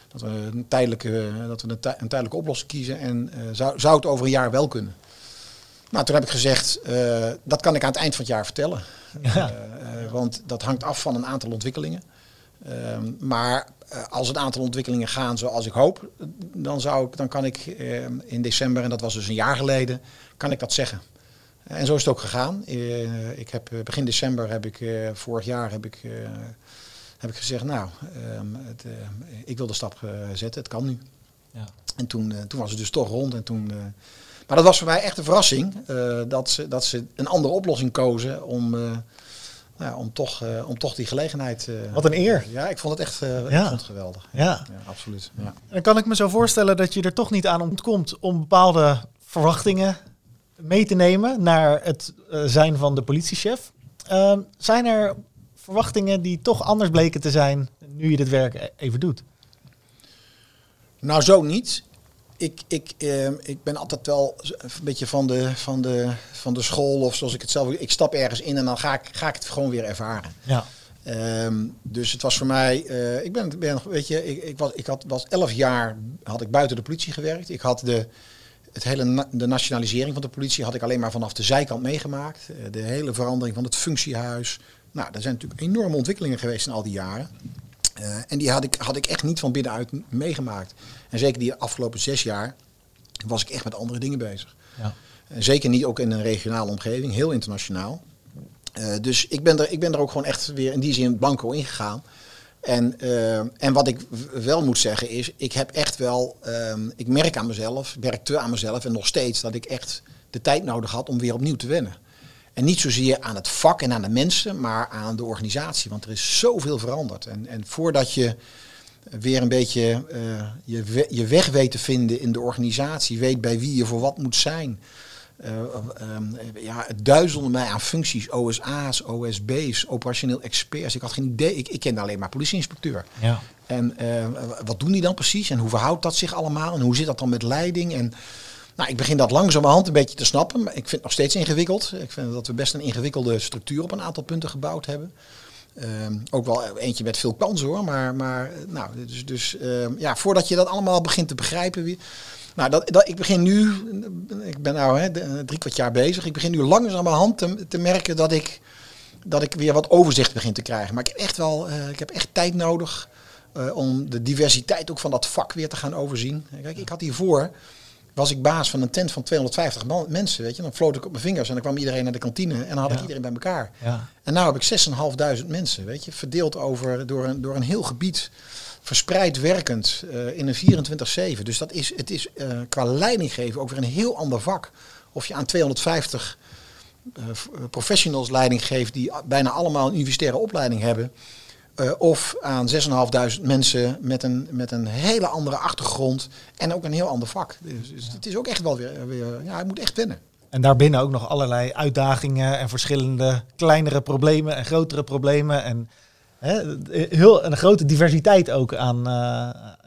Dat we een tijdelijke, dat we een, tij- een tijdelijke oplossing kiezen en eh, zou, zou het over een jaar wel kunnen. Nou, toen heb ik gezegd, eh, dat kan ik aan het eind van het jaar vertellen. Ja. Eh, eh, want dat hangt af van een aantal ontwikkelingen. Ehm, maar eh, als het aantal ontwikkelingen gaan zoals ik hoop, dan, zou ik, dan kan ik eh, in december, en dat was dus een jaar geleden, kan ik dat zeggen. En zo is het ook gegaan. Eh, ik heb, eh, begin december heb ik, eh, vorig jaar heb ik, eh, heb ik gezegd, nou, ehm, het, eh, ik wil de stap eh, zetten, het kan nu. Ja. En toen, eh, toen was het dus toch rond. En toen, eh, maar dat was voor mij echt een verrassing, eh, dat, ze, dat ze een andere oplossing kozen om, eh, nou om, toch, eh, om toch die gelegenheid... eh, Wat een eer. Ja, ik vond het echt ik Ja. vond het geweldig. Ja. Ja, absoluut. Ja. Dan kan ik me zo voorstellen dat je er toch niet aan ontkomt om bepaalde verwachtingen mee te nemen naar het zijn van de politiechef. Ehm, zijn er verwachtingen die toch anders bleken te zijn nu je dit werk e- even doet? Nou, zo niet. Ik, ik, eh, ik ben altijd wel een beetje van de, van, de, van de school, of zoals ik het zelf... Ik stap ergens in en dan ga ik, ga ik het gewoon weer ervaren. Ja. Ehm, dus het was voor mij, eh, ik ben, ben weet je, ik, ik, was, ik had, was elf jaar had ik buiten de politie gewerkt. Ik had de, het hele na- de nationalisering van de politie had ik alleen maar vanaf de zijkant meegemaakt. Eh, de hele verandering van het functiehuis. Nou, er zijn natuurlijk enorme ontwikkelingen geweest in al die jaren. Eh, en die had ik, had ik echt niet van binnenuit meegemaakt. En zeker die afgelopen zes jaar was ik echt met andere dingen bezig. Ja. Zeker niet ook in een regionale omgeving, heel internationaal. Eh, dus ik ben, er, ik ben er ook gewoon echt weer in die zin blanco ingegaan. En, eh, en wat ik wel moet zeggen is, ik heb echt wel, ehm, ik merk aan mezelf, ik merk te aan mezelf en nog steeds dat ik echt de tijd nodig had om weer opnieuw te wennen. En niet zozeer aan het vak en aan de mensen, maar aan de organisatie. Want er is zoveel veranderd. En, en voordat je weer een beetje eh, je, we- je weg weet te vinden in de organisatie, weet bij wie je voor wat moet zijn. Ehm, ja, het duizelde mij aan functies, OSA's, OSB's, operationeel experts. Ik had geen idee, ik, ik kende alleen maar politieinspecteur. Ja. En wat doen die dan precies en hoe verhoudt dat zich allemaal en hoe zit dat dan met leiding? En nou, ik begin dat langzamerhand een beetje te snappen, maar ik vind het nog steeds ingewikkeld. Ik vind dat we best een ingewikkelde structuur op een aantal punten gebouwd hebben. Ehm, ook wel eentje met veel kansen hoor, maar, maar eh, nou, dus, dus ehm, ja, voordat je dat allemaal begint te begrijpen weer. Nou, dat, dat, ik begin nu, ik ben nou hè, de- drie kwart jaar bezig, ik begin nu langzamerhand te, te merken dat ik, dat ik weer wat overzicht begin te krijgen. Maar ik heb echt wel, eh, ik heb echt tijd nodig eh, om de diversiteit ook van dat vak weer te gaan overzien. Kijk, ik had hiervoor, was ik baas van een tent van 250 man- mensen, weet je. Dan floot ik op mijn vingers en dan kwam iedereen naar de kantine en dan had ik Ja. iedereen bij elkaar. Ja. En nu heb ik 6.500 mensen, weet je, verdeeld over, door, een, door een heel gebied, verspreid werkend eh, in een 24-7. Dus dat is, het is eh, qua leidinggeven ook weer een heel ander vak. Of je aan 250 eh, professionals leiding geeft die bijna allemaal een universitaire opleiding hebben. Eh, of aan 6.500 mensen met een, met een hele andere achtergrond en ook een heel ander vak. Dus, dus het is ook echt wel weer, weer ja, het moet echt wennen. En daarbinnen ook nog allerlei uitdagingen en verschillende kleinere problemen en grotere problemen. En hè, heel, een grote diversiteit ook aan, eh,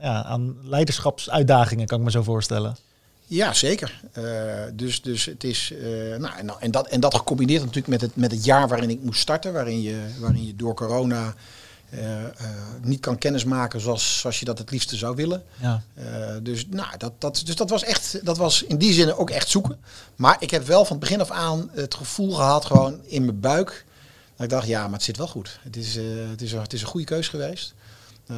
ja, aan leiderschapsuitdagingen, kan ik me zo voorstellen. Ja, zeker. Eh, dus, dus het is. en, nou, en, dat, en dat gecombineerd natuurlijk met het, met het jaar waarin ik moest starten, waarin je, waarin je door corona eh, eh, niet kan kennismaken zoals, zoals je dat het liefste zou willen. Ja. Eh, dus, nou, dat, dat, dus dat was echt, dat was in die zin ook echt zoeken. Maar ik heb wel van het begin af aan het gevoel gehad, gewoon in mijn buik, dat ik dacht, ja, maar het zit wel goed. Het is, het is, een- het is een goede keus geweest.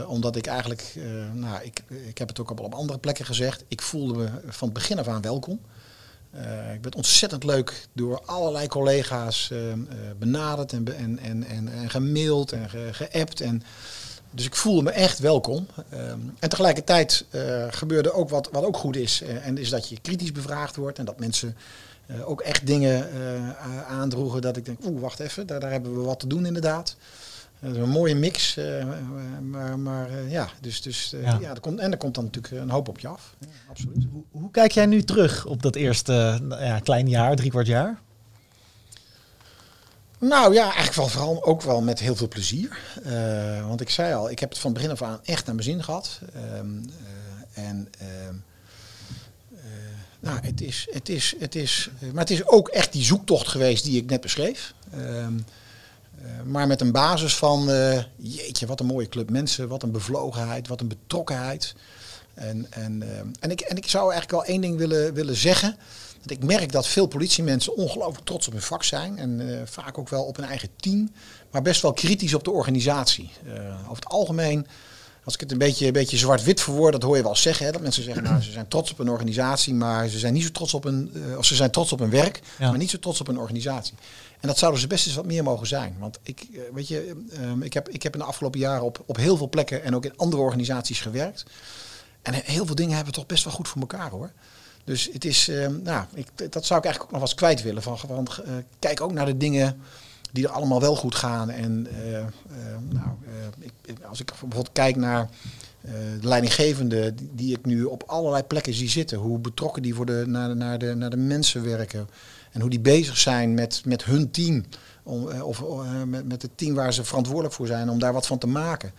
Omdat ik eigenlijk, nou, ik, ik heb het ook al op andere plekken gezegd, ik voelde me van het begin af aan welkom. Eh, ik ben ontzettend leuk door allerlei collega's eh, eh, benaderd en, en, en, en, gemaild en ge, geappt. En, dus ik voelde me echt welkom. Ehm, en tegelijkertijd eh, gebeurde ook wat, wat ook goed is. en is dat je kritisch bevraagd wordt en dat mensen ook echt dingen aandroegen dat ik denk, oeh, wacht even, daar, daar hebben we wat te doen inderdaad. Dat is een mooie mix. eh, maar maar eh, ja, dus, dus eh, Ja. ja. er komt, en er komt dan natuurlijk een hoop op je af. Ja, absoluut. Hoe, hoe kijk jij nu terug op dat eerste ja, klein jaar, drie kwart jaar? Nou ja, eigenlijk wel vooral ook wel met heel veel plezier. Want ik zei al, ik heb het van begin af aan echt naar mijn zin gehad. Ehm, eh, en ehm, eh, nou, het is, het is, het is, maar het is ook echt die zoektocht geweest die ik net beschreef. Eh, maar met een basis van, eh, jeetje, wat een mooie club mensen, wat een bevlogenheid, wat een betrokkenheid. En, en, ehm, en, ik, en ik zou eigenlijk wel één ding willen, willen zeggen. Dat ik merk dat veel politiemensen ongelooflijk trots op hun vak zijn. En eh, vaak ook wel op hun eigen team. Maar best wel kritisch op de organisatie. Eh, over het algemeen, als ik het een beetje, een beetje zwart-wit verwoord, dat hoor je wel zeggen. Hè, dat mensen zeggen, nou, ze zijn trots op een organisatie, maar ze zijn niet zo trots op een, eh, of ze zijn trots op hun werk, Ja. maar niet zo trots op een organisatie. En dat zouden ze best eens wat meer mogen zijn. Want ik, eh, weet je, ehm, ik, heb, ik heb in de afgelopen jaren op, op heel veel plekken en ook in andere organisaties gewerkt. En he- heel veel dingen hebben we toch best wel goed voor elkaar hoor. Dus het is, ehm, nou, ik, dat zou ik eigenlijk ook nog wel eens kwijt willen. Van, van, eh, kijk ook naar de dingen die er allemaal wel goed gaan. En eh, eh, nou, ik, als ik bijvoorbeeld kijk naar de leidinggevende die, ik nu op allerlei plekken zie zitten. Hoe betrokken die voor de, naar, naar, de, naar de mensen werken. En hoe die bezig zijn met, met hun team. Om, eh, of eh, met, met het team waar ze verantwoordelijk voor zijn. Om daar wat van te maken.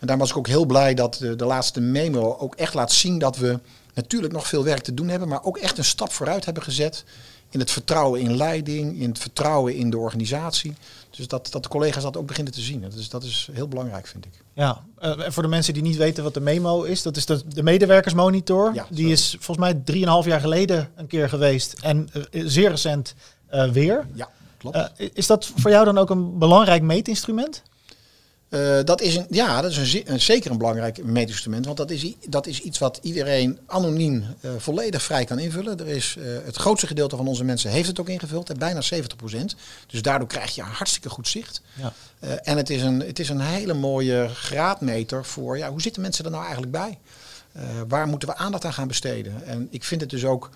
En daar was ik ook heel blij dat de, de laatste memo ook echt laat zien dat we natuurlijk nog veel werk te doen hebben. Maar ook echt een stap vooruit hebben gezet in het vertrouwen in leiding, in het vertrouwen in de organisatie. Dus dat, dat de collega's dat ook beginnen te zien. Dat is, dat is heel belangrijk, vind ik. Ja, eh, en voor de mensen die niet weten wat de memo is, dat is de, de medewerkersmonitor. Ja, die is volgens mij drieënhalf jaar geleden een keer geweest en eh, zeer recent eh, weer. Ja, klopt. Is dat voor jou dan ook een belangrijk meetinstrument? Eh, dat is, een, ja, dat is een, ze- een, zeker een belangrijk meetinstrument. Want dat is, dat is iets wat iedereen anoniem eh, volledig vrij kan invullen. Er is, eh, het grootste gedeelte van onze mensen heeft het ook ingevuld. bijna 70% Dus daardoor krijg je een hartstikke goed zicht. Ja. En het is, een, het is een hele mooie graadmeter voor ja, hoe zitten mensen er nou eigenlijk bij? Waar moeten we aandacht aan gaan besteden? En ik vind het dus ook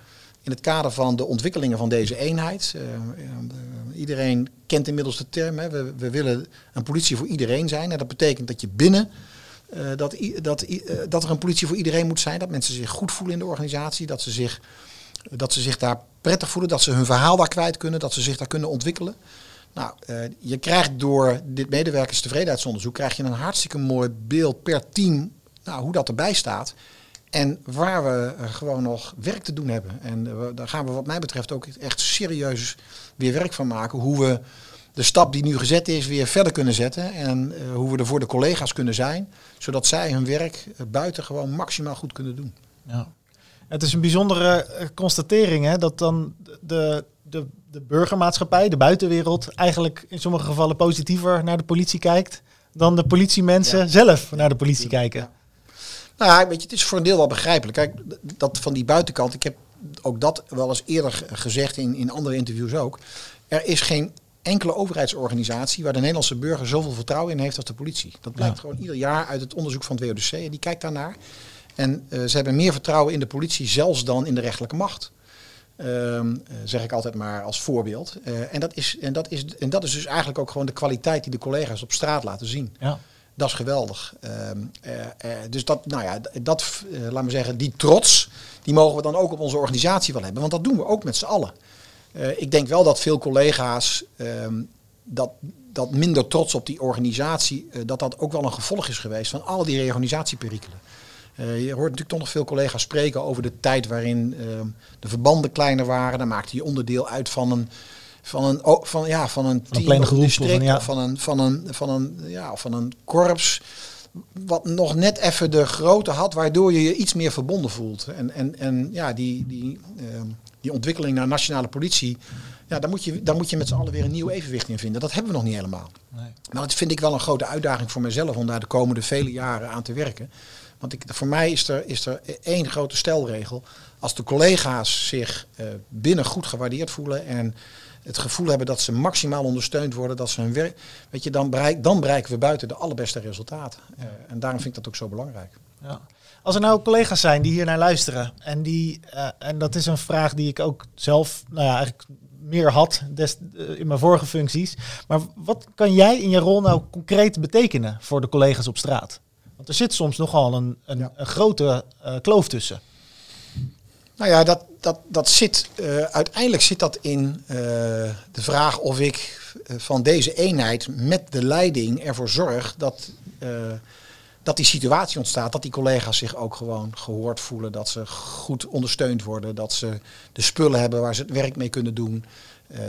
in het kader van de ontwikkelingen van deze eenheid. eh, eh, iedereen kent inmiddels de term. Hè, we, we willen een politie voor iedereen zijn. En dat betekent dat je binnen. eh, dat, dat, dat er een politie voor iedereen moet zijn. Dat mensen zich goed voelen in de organisatie. Dat ze zich, dat ze zich daar prettig voelen. Dat ze hun verhaal daar kwijt kunnen. Dat ze zich daar kunnen ontwikkelen. Nou, je krijgt door dit medewerkerstevredenheidsonderzoek krijg je een hartstikke mooi beeld per team nou, hoe dat erbij staat. En waar we eh, gewoon nog werk te doen hebben. En eh, we- daar gaan we wat mij betreft ook echt serieus weer werk van maken. Hoe we de stap die nu gezet is weer verder kunnen zetten. En eh, hoe we er voor de collega's kunnen zijn. Zodat zij hun werk buiten gewoon maximaal goed kunnen doen. Ja. Het is een bijzondere constatering hè, dat dan de, de, de burgermaatschappij, de buitenwereld, eigenlijk in sommige gevallen positiever naar de politie kijkt dan de politiemensen Ja. zelf naar de politie kijken. Nou weet je, het is voor een deel wel begrijpelijk. Kijk, dat van die buitenkant, ik heb ook dat wel eens eerder gezegd in, in andere interviews ook. Er is geen enkele overheidsorganisatie waar de Nederlandse burger zoveel vertrouwen in heeft als de politie. Dat blijkt Ja. gewoon ieder jaar uit het onderzoek van het WODC en die kijkt daarnaar. En eh, ze hebben meer vertrouwen in de politie zelfs dan in de rechterlijke macht. Ehm, eh, zeg ik altijd maar als voorbeeld. Eh, en, dat is, en, dat is, en dat is dus eigenlijk ook gewoon de kwaliteit die de collega's op straat laten zien. Ja. Dat is geweldig. Ehm, eh, eh, dus dat, nou ja, dat, eh, laat me zeggen, die trots, die mogen we dan ook op onze organisatie wel hebben. Want dat doen we ook met z'n allen. Ik denk wel dat veel collega's ehm, dat, dat minder trots op die organisatie, dat dat ook wel een gevolg is geweest van al die reorganisatieperikelen. Je hoort natuurlijk toch nog veel collega's spreken over de tijd waarin ehm, de verbanden kleiner waren. Dan maakte je onderdeel uit van een, van een, van, ja, van een team of een groep district ja. of van een, van een, van een, ja, van een korps. Wat nog net even de grootte had, waardoor je je iets meer verbonden voelt. En, en, en ja, die, die, ehm, die ontwikkeling naar nationale politie, ja, daar moet je, daar moet je met z'n allen weer een nieuw evenwicht in vinden. Dat hebben we nog niet helemaal. Nee. Maar dat vind ik wel een grote uitdaging voor mezelf om daar de komende vele jaren aan te werken. Want ik, voor mij is er, is er één grote stelregel. Als de collega's zich eh, binnen goed gewaardeerd voelen en het gevoel hebben dat ze maximaal ondersteund worden, dat ze hun werk. Weet je, dan, bereik, dan bereiken we buiten de allerbeste resultaten. Eh, en daarom vind ik dat ook zo belangrijk. Ja. Als er nou collega's zijn die hier naar luisteren en die, eh, en dat is een vraag die ik ook zelf, nou ja, eigenlijk meer had des, eh, in mijn vorige functies. Maar wat kan jij in je rol nou concreet betekenen voor de collega's op straat? Want er zit soms nogal een, een, Ja. een grote kloof tussen. Nou ja, dat, dat, dat zit, eh, uiteindelijk zit dat in eh, de vraag of ik eh, van deze eenheid met de leiding ervoor zorg dat, dat die situatie ontstaat. Dat die collega's zich ook gewoon gehoord voelen. Dat ze goed ondersteund worden. Dat ze de spullen hebben waar ze het werk mee kunnen doen.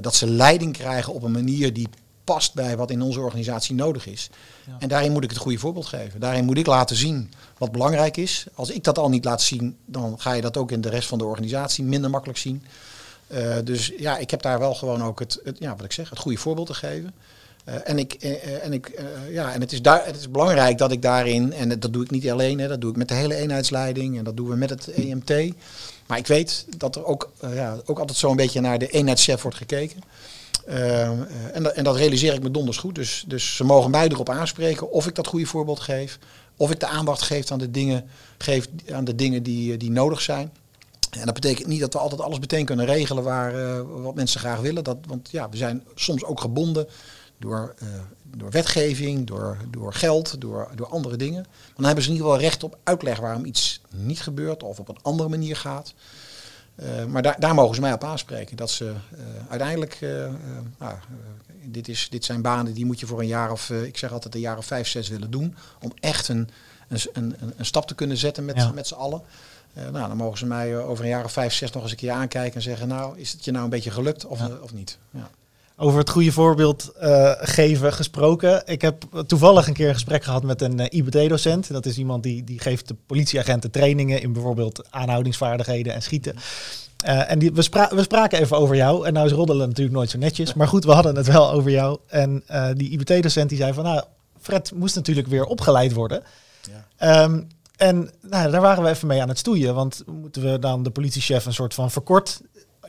dat ze leiding krijgen op een manier die past bij wat in onze organisatie nodig is. Ja. En daarin moet ik het goede voorbeeld geven. Daarin moet ik laten zien wat belangrijk is. Als ik dat al niet laat zien, dan ga je dat ook in de rest van de organisatie minder makkelijk zien. Eh, dus ja, ik heb daar wel gewoon ook het, het, ja, wat ik zeg, het goede voorbeeld te geven. Eh, en ik, eh, en ik ja, en het is, daar, het is belangrijk dat ik daarin, en dat doe ik niet alleen, hè, dat doe ik met de hele eenheidsleiding en dat doen we met het EMT. Maar ik weet dat er ook, ja, ook altijd zo een beetje naar de eenheidschef wordt gekeken. Eh, eh, en, dat, en dat realiseer ik me donders goed. Dus, dus ze mogen mij erop aanspreken of ik dat goede voorbeeld geef. Of ik de aandacht geef aan de dingen, aan de dingen die, eh, die nodig zijn. En dat betekent niet dat we altijd alles meteen kunnen regelen waar, eh, wat mensen graag willen. Dat, want ja, we zijn soms ook gebonden door, door wetgeving, door, door geld, door, door andere dingen. Maar dan hebben ze in ieder geval recht op uitleg waarom iets niet gebeurt of op een andere manier gaat. Eh, maar daar, daar mogen ze mij op aanspreken. Dat ze eh, uiteindelijk, eh, nou, dit, is, dit zijn banen die moet je voor een jaar of, ik zeg altijd een jaar of vijf, zes willen doen. Om echt een, een, een, een stap te kunnen zetten met, Ja. met z'n allen. Nou, dan mogen ze mij over een jaar of vijf, zes nog eens een keer aankijken en zeggen, nou, is het je nou een beetje gelukt of, Ja. of niet? Ja. Over het goede voorbeeld uh, geven gesproken. Ik heb toevallig een keer een gesprek gehad met een uh, IBT-docent. Dat is iemand die, die geeft de politieagenten trainingen in bijvoorbeeld aanhoudingsvaardigheden en schieten. Uh, en die, we, spra we, spraken even over jou. En nou is roddelen natuurlijk nooit zo netjes. Maar goed, we hadden het wel over jou. En die IBT-docent die zei van... Nou, Fred moest natuurlijk weer opgeleid worden. Ja. Um, en nou, daar waren we even mee aan het stoeien. Want moeten we dan de politiechef een soort van verkort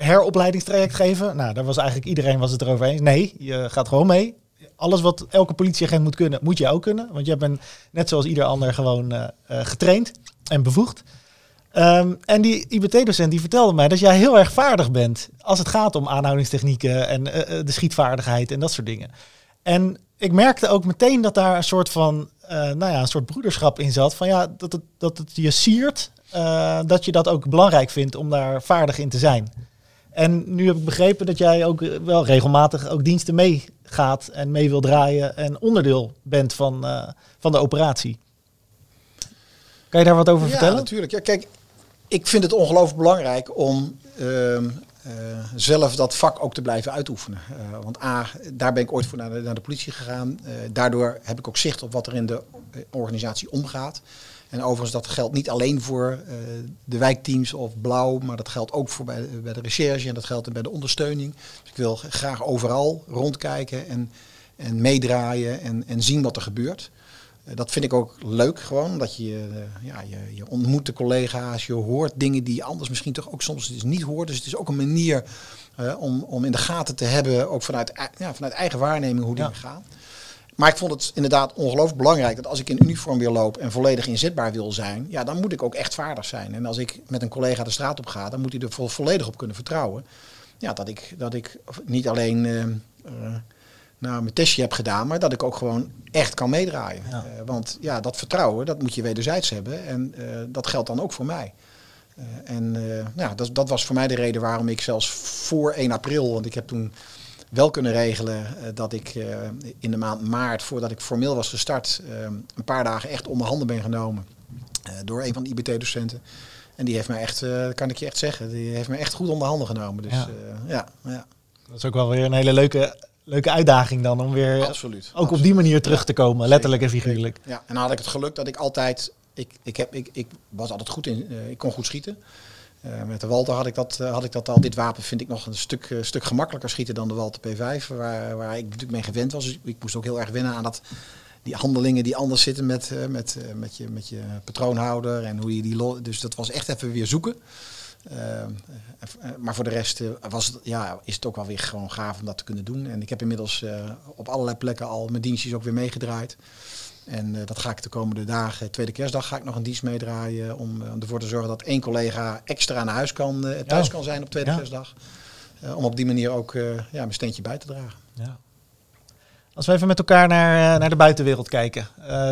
heropleidingstraject geven? Nou, daar was eigenlijk iedereen was het erover eens. Nee, je gaat gewoon mee. Alles wat elke politieagent moet kunnen, moet je ook kunnen. Want jij bent net zoals ieder ander gewoon uh, getraind en bevoegd. Um, en die IBT-docent die vertelde mij dat jij heel erg vaardig bent als het gaat om aanhoudingstechnieken en uh, de schietvaardigheid en dat soort dingen. En ik merkte ook meteen dat daar een soort van, nou ja, een soort broederschap in zat. Van ja, dat het, dat het je siert, dat je dat ook belangrijk vindt om daar vaardig in te zijn. En nu heb ik begrepen dat jij ook wel regelmatig ook diensten meegaat en mee wil draaien en onderdeel bent van, uh, van de operatie. Kan je daar wat over ja, vertellen? natuurlijk. Ja, kijk, ik vind het ongelooflijk belangrijk om uh, zelf dat vak ook te blijven uitoefenen. Want A, daar ben ik ooit voor naar de, naar de politie gegaan. Daardoor heb ik ook zicht op wat er in de organisatie omgaat. En overigens, dat geldt niet alleen voor de wijkteams of blauw, maar dat geldt ook voor bij, bij de recherche en dat geldt bij de ondersteuning. Dus ik wil graag overal rondkijken en, en meedraaien en, en zien wat er gebeurt. Uh, dat vind ik ook leuk gewoon, dat je, uh, ja, je, je ontmoet de collega's, je hoort dingen die je anders misschien toch ook soms dus niet hoort. Dus het is ook een manier om, om in de gaten te hebben, ook vanuit, ja, vanuit eigen waarneming, hoe dingen ja. gaan. Maar ik vond het inderdaad ongelooflijk belangrijk dat als ik in uniform weer loop en volledig inzetbaar wil zijn, ja, dan moet ik ook echt vaardig zijn. En als ik met een collega de straat op ga, dan moet hij er vo volledig op kunnen vertrouwen. Ja, dat ik, dat ik niet alleen nou, mijn testje heb gedaan, maar dat ik ook gewoon echt kan meedraaien. Ja. Uh, want ja, dat vertrouwen, dat moet je wederzijds hebben. En uh, dat geldt dan ook voor mij. Uh, en nou, dat, dat was voor mij de reden waarom ik zelfs voor 1 april, want ik heb toen wel kunnen regelen dat ik in de maand maart, voordat ik formeel was gestart, een paar dagen echt onder handen ben genomen door een van de IBT-docenten. En die heeft mij echt, kan ik je echt zeggen, die heeft me echt goed onder handen genomen. Dus ja. ja, ja. Dat is ook wel weer een hele leuke leuke uitdaging dan om weer absoluut, ook absoluut. op die manier terug te komen, letterlijk en figuurlijk. Ja, en dan had ik het geluk dat ik altijd, ik, ik, heb, ik, ik was altijd goed in, uh, ik kon goed schieten. Uh, met de Walter had ik, dat, uh, had ik dat al. Dit wapen vind ik nog een stuk, uh, stuk gemakkelijker schieten dan de Walter P5, waar, waar ik natuurlijk mee gewend was. Dus ik moest ook heel erg wennen aan dat, die handelingen die anders zitten met, met, met, je, met je patroonhouder en hoe je die. Dus dat was echt even weer zoeken. Maar voor de rest was het, ja, is het ook wel weer gewoon gaaf om dat te kunnen doen. En ik heb inmiddels op allerlei plekken al mijn dienstjes ook weer meegedraaid. En dat ga ik de komende dagen, tweede kerstdag, ga ik nog een dienst meedraaien. Om, om ervoor te zorgen dat één collega extra naar huis kan, thuis ja. kan zijn op tweede ja. kerstdag. om op die manier ook ja, mijn steentje bij te dragen. Ja. Als we even met elkaar naar, naar de buitenwereld kijken.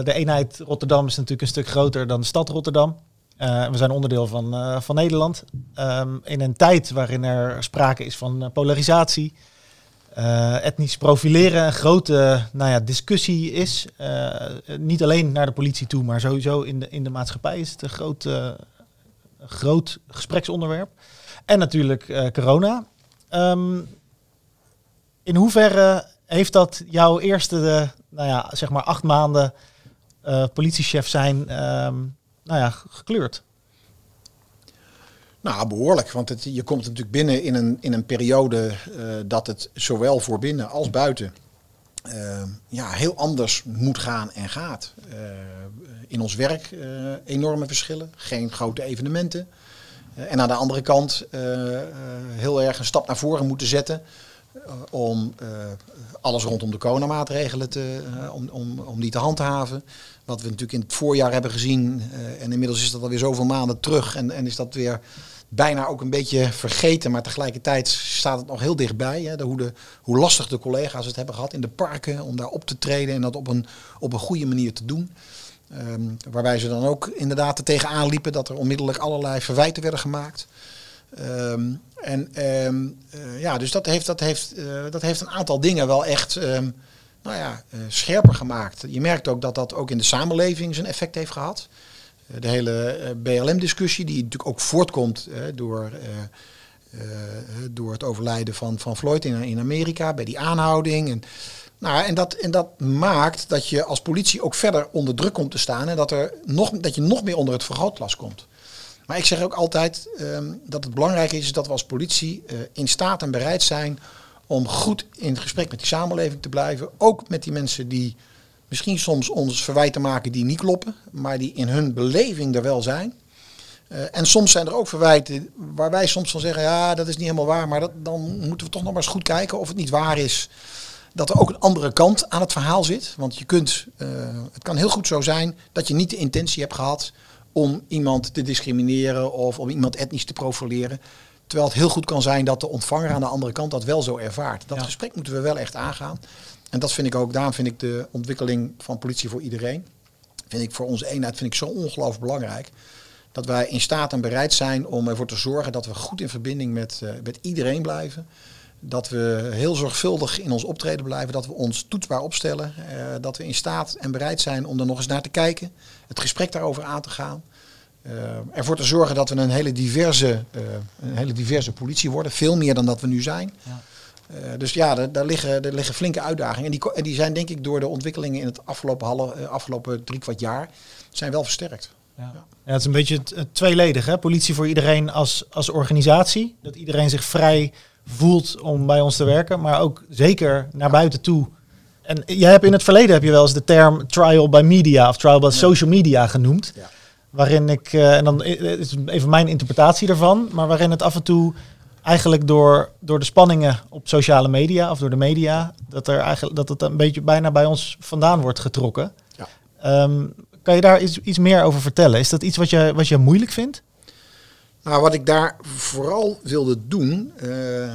de eenheid Rotterdam is natuurlijk een stuk groter dan de stad Rotterdam. We zijn onderdeel van, van Nederland. Um, in een tijd waarin er sprake is van uh, etnisch profileren een grote nou ja, discussie is. niet alleen naar de politie toe, maar sowieso in de, in de maatschappij is het een groot, groot gespreksonderwerp. En natuurlijk corona. Um, in hoeverre heeft dat jouw eerste, nou ja, zeg maar acht maanden politiechef zijn... Um, nou ja, gekleurd? Nou, behoorlijk. Want het, je komt natuurlijk binnen in een, in een periode uh, dat het zowel voor binnen als buiten uh, ja, heel anders moet gaan en gaat. Uh, in ons werk enorme verschillen, geen grote evenementen. en aan de andere kant heel erg een stap naar voren moeten zetten om alles rondom de coronamaatregelen te, om, om, om die te handhaven. Wat we natuurlijk in het voorjaar hebben gezien. Uh, en inmiddels is dat alweer zoveel maanden terug. En, en is dat weer bijna ook een beetje vergeten. Maar tegelijkertijd staat het nog heel dichtbij. Hè, de, hoe, de, hoe lastig de collega's het hebben gehad in de parken. Om daar op te treden en dat op een, op een goede manier te doen. Um, waarbij ze dan ook inderdaad er tegenaan liepen dat er onmiddellijk allerlei verwijten werden gemaakt. Um, en um, uh, ja, dus dat heeft, dat, heeft, uh, dat heeft een aantal dingen wel echt nou ja, uh, scherper gemaakt. Je merkt ook dat dat ook in de samenleving zijn effect heeft gehad. Uh, de hele uh, BLM-discussie, die natuurlijk ook voortkomt door eh, door het overlijden van, van Floyd in, in Amerika, bij die aanhouding. En, nou, en, dat, en dat maakt dat je als politie ook verder onder druk komt te staan en dat, er nog, dat je nog meer onder het vergrootglas komt. Maar ik zeg ook altijd ehm, dat het belangrijk is dat we als politie eh, in staat en bereid zijn om goed in het gesprek met die samenleving te blijven. Ook met die mensen die misschien soms ons verwijten maken die niet kloppen, maar die in hun beleving er wel zijn. Uh, en soms zijn er ook verwijten waar wij soms van zeggen, ja, dat is niet helemaal waar, maar dat, dan moeten we toch nog maar eens goed kijken of het niet waar is dat er ook een andere kant aan het verhaal zit. Want je kunt, uh, het kan heel goed zo zijn dat je niet de intentie hebt gehad om iemand te discrimineren of om iemand etnisch te profileren. Terwijl het heel goed kan zijn dat de ontvanger aan de andere kant dat wel zo ervaart. Dat gesprek moeten we wel echt aangaan. En dat vind ik ook, daarom vind ik de ontwikkeling van politie voor iedereen, vind ik voor onze eenheid vind ik zo ongelooflijk belangrijk. Dat wij in staat en bereid zijn om ervoor te zorgen dat we goed in verbinding met, uh, met iedereen blijven. Dat we heel zorgvuldig in ons optreden blijven. Dat we ons toetsbaar opstellen. Uh, dat we in staat en bereid zijn om er nog eens naar te kijken. Het gesprek daarover aan te gaan. Uh, ervoor te zorgen dat we een hele, diverse, een hele diverse politie worden. Veel meer dan dat we nu zijn. Ja. Uh, dus ja, daar, daar, liggen, daar liggen flinke uitdagingen. En die, en die zijn denk ik door de ontwikkelingen in het afgelopen, half, uh, afgelopen drie kwart jaar zijn wel versterkt. Ja. ja. ja het is een beetje tweeledig. Hè? Politie voor iedereen als, als organisatie. Dat iedereen zich vrij voelt om bij ons te werken. Maar ook zeker naar buiten toe. En jij hebt in het verleden heb je wel eens de term trial by media of trial by social media genoemd. Waarin ik, uh, en dan is even mijn interpretatie daarvan, maar waarin het af en toe eigenlijk door, door de spanningen op sociale media of door de media, dat, er eigenlijk, dat het een beetje bijna bij ons vandaan wordt getrokken. Ja. Um, kan je daar iets, iets meer over vertellen? Is dat iets wat je, wat je moeilijk vindt? Nou, wat ik daar vooral wilde doen, uh, uh,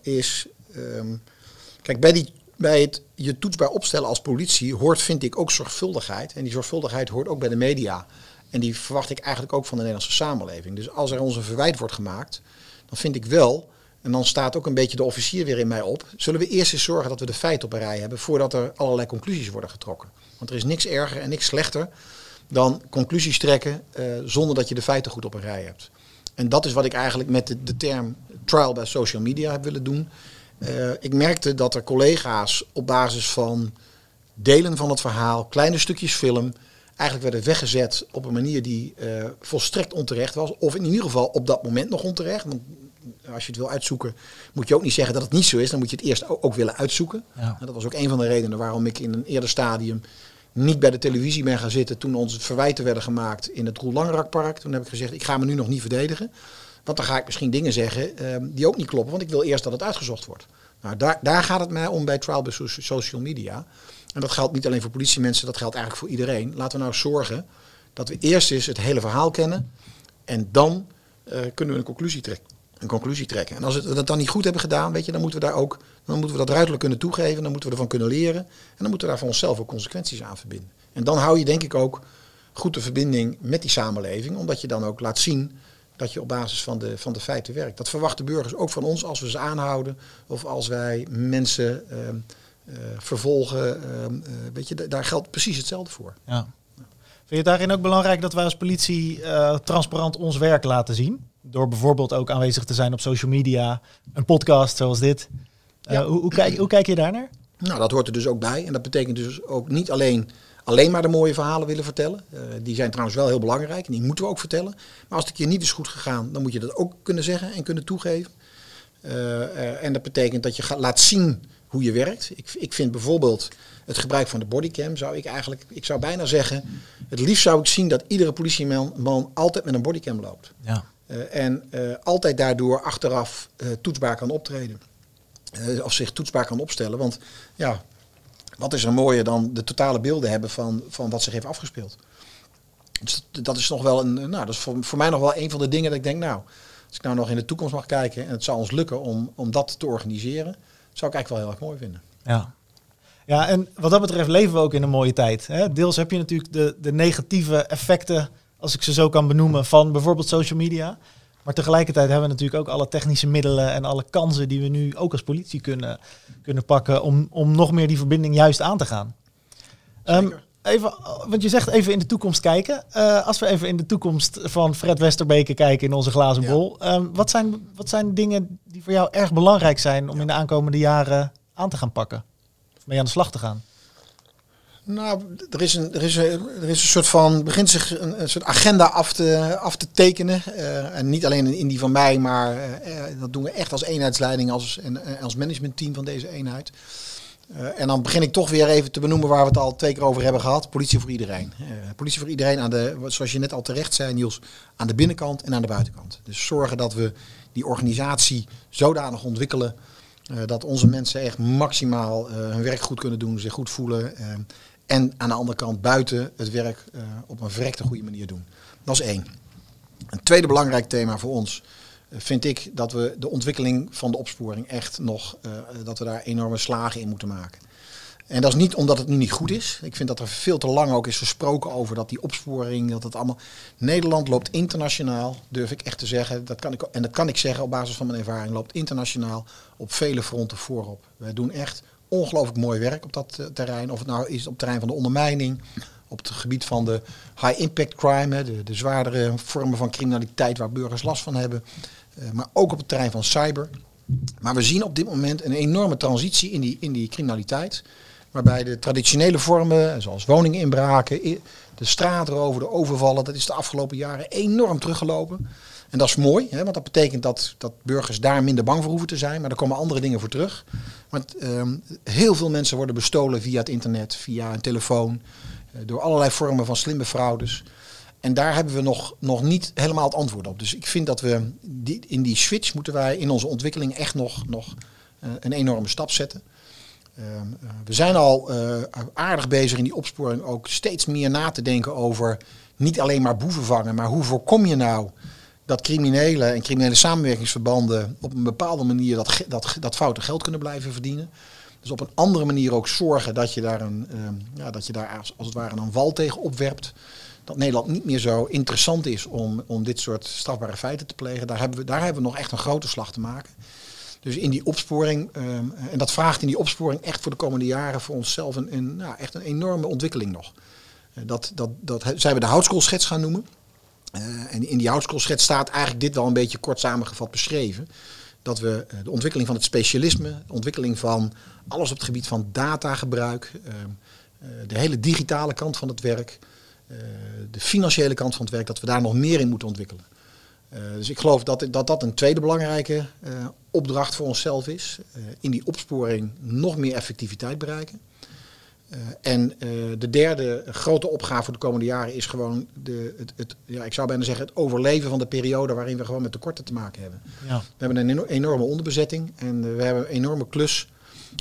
is. Um, kijk, bij, die, bij het je toetsbaar opstellen als politie hoort, vind ik, ook zorgvuldigheid. En die zorgvuldigheid hoort ook bij de media. En die verwacht ik eigenlijk ook van de Nederlandse samenleving. Dus als er ons een verwijt wordt gemaakt, dan vind ik wel, en dan staat ook een beetje de officier weer in mij op, zullen we eerst eens zorgen dat we de feiten op een rij hebben voordat er allerlei conclusies worden getrokken. Want er is niks erger en niks slechter dan conclusies trekken uh, zonder dat je de feiten goed op een rij hebt. En dat is wat ik eigenlijk met de, term trial bij social media heb willen doen. Uh, ik merkte dat er collega's op basis van delen van het verhaal, kleine stukjes film, eigenlijk werden weggezet op een manier die uh, volstrekt onterecht was. Of in ieder geval op dat moment nog onterecht. Want als je het wil uitzoeken, moet je ook niet zeggen dat het niet zo is. Dan moet je het eerst ook, ook willen uitzoeken. Ja. dat was ook een van de redenen waarom ik in een eerder stadium niet bij de televisie ben gaan zitten toen onze verwijten werden gemaakt in het Roel Langrakpark. Toen heb ik gezegd, ik ga me nu nog niet verdedigen. Want dan ga ik misschien dingen zeggen uh, die ook niet kloppen. Want ik wil eerst dat het uitgezocht wordt. Nou, daar, daar gaat het mij om bij trial by social media. En dat geldt niet alleen voor politiemensen, dat geldt eigenlijk voor iedereen. Laten we nou zorgen dat we eerst eens het hele verhaal kennen. En dan uh, kunnen we een conclusie trekken. Een conclusie trekken. En als we dat dan niet goed hebben gedaan, weet je, dan moeten we daar ook, dan moeten we dat ruidelijk kunnen toegeven. Dan moeten we ervan kunnen leren. En dan moeten we daar voor onszelf ook consequenties aan verbinden. En dan hou je denk ik ook goed de verbinding met die samenleving. Omdat je dan ook laat zien dat je op basis van de, van de feiten werkt. Dat verwachten burgers ook van ons als we ze aanhouden. Of als wij mensen. Uh, vervolgen. Uh, weet je, daar geldt precies hetzelfde voor. Ja. Vind je het daarin ook belangrijk dat wij als politie uh, transparant ons werk laten zien? Door bijvoorbeeld ook aanwezig te zijn op social media, een podcast zoals dit. Ja. Hoe, hoe, kijk, hoe kijk je daar naar? Nou, dat hoort er dus ook bij. En dat betekent dus ook niet alleen, alleen maar de mooie verhalen willen vertellen. die zijn trouwens wel heel belangrijk en die moeten we ook vertellen. Maar als het een keer niet is goed gegaan, dan moet je dat ook kunnen zeggen en kunnen toegeven. en dat betekent dat je gaat, laat zien hoe je werkt. Ik, ik vind bijvoorbeeld het gebruik van de bodycam, zou ik eigenlijk, ik zou bijna zeggen, het liefst zou ik zien dat iedere politieman man altijd met een bodycam loopt. Ja. Uh, en uh, altijd daardoor achteraf uh, toetsbaar kan optreden. of zich toetsbaar kan opstellen. Want ja, wat is er mooier dan de totale beelden hebben van, van wat zich heeft afgespeeld. Dus dat is nog wel een, nou, dat is voor, voor mij nog wel een van de dingen dat ik denk, nou, als ik nou nog in de toekomst mag kijken en het zou ons lukken om, om dat te organiseren, zou ik eigenlijk wel heel erg mooi vinden. Ja. Ja, en wat dat betreft leven we ook in een mooie tijd. Hè? Deels heb je natuurlijk de, de negatieve effecten, als ik ze zo kan benoemen, van bijvoorbeeld social media. Maar tegelijkertijd hebben we natuurlijk ook alle technische middelen en alle kansen die we nu ook als politie kunnen, kunnen pakken om, om nog meer die verbinding juist aan te gaan. Um, even, want je zegt even in de toekomst kijken. Eh, als we even in de toekomst van Fred Westerbeke kijken in onze glazen Ja. bol. ehm, wat, zijn, wat zijn dingen die voor jou erg belangrijk zijn om in de aankomende jaren aan te gaan pakken? Of mee aan de slag te gaan? Nou, er is een, er is een, er is een soort van, begint zich een, een soort agenda af te, af te tekenen. Eh, en niet alleen in die van mij, maar eh, dat doen we echt als eenheidsleiding als, en als managementteam van deze eenheid. Eh, en dan begin ik toch weer even te benoemen waar we het al twee keer over hebben gehad. Politie voor iedereen. Eh, politie voor iedereen aan de, zoals je net al terecht zei Niels, aan de binnenkant en aan de buitenkant. Dus zorgen dat we die organisatie zodanig ontwikkelen eh, dat onze mensen echt maximaal hun werk goed kunnen doen, zich goed voelen. en aan de andere kant buiten het werk op een verrekte goede manier doen. Dat is één. Een tweede belangrijk thema voor ons vind ik dat we de ontwikkeling van de opsporing echt nog, eh, dat we daar enorme slagen in moeten maken. En dat is niet omdat het nu niet goed is. Ik vind dat er veel te lang ook is gesproken over dat die opsporing, dat het allemaal. Nederland loopt internationaal, durf ik echt te zeggen. Dat kan ik, en dat kan ik zeggen op basis van mijn ervaring, loopt internationaal op vele fronten voorop. Wij doen echt ongelooflijk mooi werk op dat eh, terrein. Of het nou is op het terrein van de ondermijning, op het gebied van de high impact crime, de, de zwaardere vormen van criminaliteit waar burgers last van hebben. Eh, maar ook op het terrein van cyber. Maar we zien op dit moment een enorme transitie in die, in die criminaliteit. Waarbij de traditionele vormen, zoals woninginbraken, de straatroven, de overvallen, dat is de afgelopen jaren enorm teruggelopen. En dat is mooi, hè, want dat betekent dat, dat burgers daar minder bang voor hoeven te zijn. Maar er komen andere dingen voor terug. Want ehm, heel veel mensen worden bestolen via het internet, via een telefoon, eh, door allerlei vormen van slimme fraudes. En daar hebben we nog, nog niet helemaal het antwoord op. Dus ik vind dat we die, in die switch moeten wij in onze ontwikkeling echt nog, nog eh, een enorme stap zetten. Ehm, eh, we zijn al eh, aardig bezig in die opsporing ook steeds meer na te denken over niet alleen maar boeven vangen, maar hoe voorkom je nou dat criminelen en criminele samenwerkingsverbanden op een bepaalde manier dat, dat, dat foute geld kunnen blijven verdienen. Dus op een andere manier ook zorgen dat je daar, een, ehm, ja, dat je daar als, als het ware een wal tegen opwerpt. Dat Nederland niet meer zo interessant is om, om dit soort strafbare feiten te plegen. Daar hebben, we, daar hebben we nog echt een grote slag te maken. Dus in die opsporing, ehm, en dat vraagt in die opsporing echt voor de komende jaren voor onszelf een, een, nou, echt een enorme ontwikkeling nog. Eh, dat, dat, dat zijn we de houtskoolschets gaan noemen. Eh, en in die houtskoolschets staat eigenlijk dit wel een beetje kort samengevat beschreven. Dat we eh, de ontwikkeling van het specialisme, de ontwikkeling van alles op het gebied van datagebruik, ehm, eh, de hele digitale kant van het werk, de financiële kant van het werk, dat we daar nog meer in moeten ontwikkelen. Eh, dus ik geloof dat, dat dat een tweede belangrijke eh, opdracht voor onszelf is. Eh, in die opsporing nog meer effectiviteit bereiken. Eh, en eh, de derde grote opgave voor de komende jaren is gewoon de, het, het, ja, ik zou bijna zeggen, het overleven van de periode waarin we gewoon met tekorten te maken hebben. Ja. We hebben een eno- enorme onderbezetting en eh, we hebben een enorme klus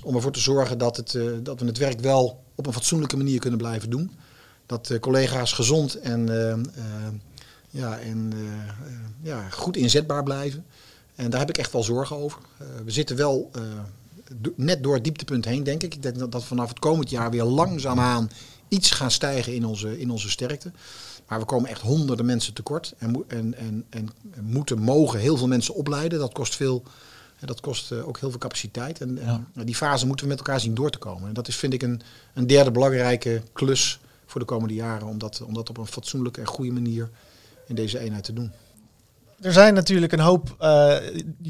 om ervoor te zorgen dat, het, eh, dat we het werk wel op een fatsoenlijke manier kunnen blijven doen. Dat collega's gezond en, eh, eh, ja, en eh, ja, goed inzetbaar blijven. En daar heb ik echt wel zorgen over. We zitten wel net door het dieptepunt heen, denk ik. Ik denk dat, dat vanaf het komend jaar weer langzaamaan iets gaan stijgen in onze, in onze sterkte. Maar we komen echt honderden mensen tekort. En, en, en, en moeten, mogen heel veel mensen opleiden. Dat kost veel. en Dat kost ook heel veel capaciteit. En, en die fase moeten we met elkaar zien door te komen. En dat is, vind ik, een, een derde belangrijke klus voor de komende jaren. Om dat, om dat op een fatsoenlijke en goede manier in deze eenheid te doen. Er zijn natuurlijk een hoop eh,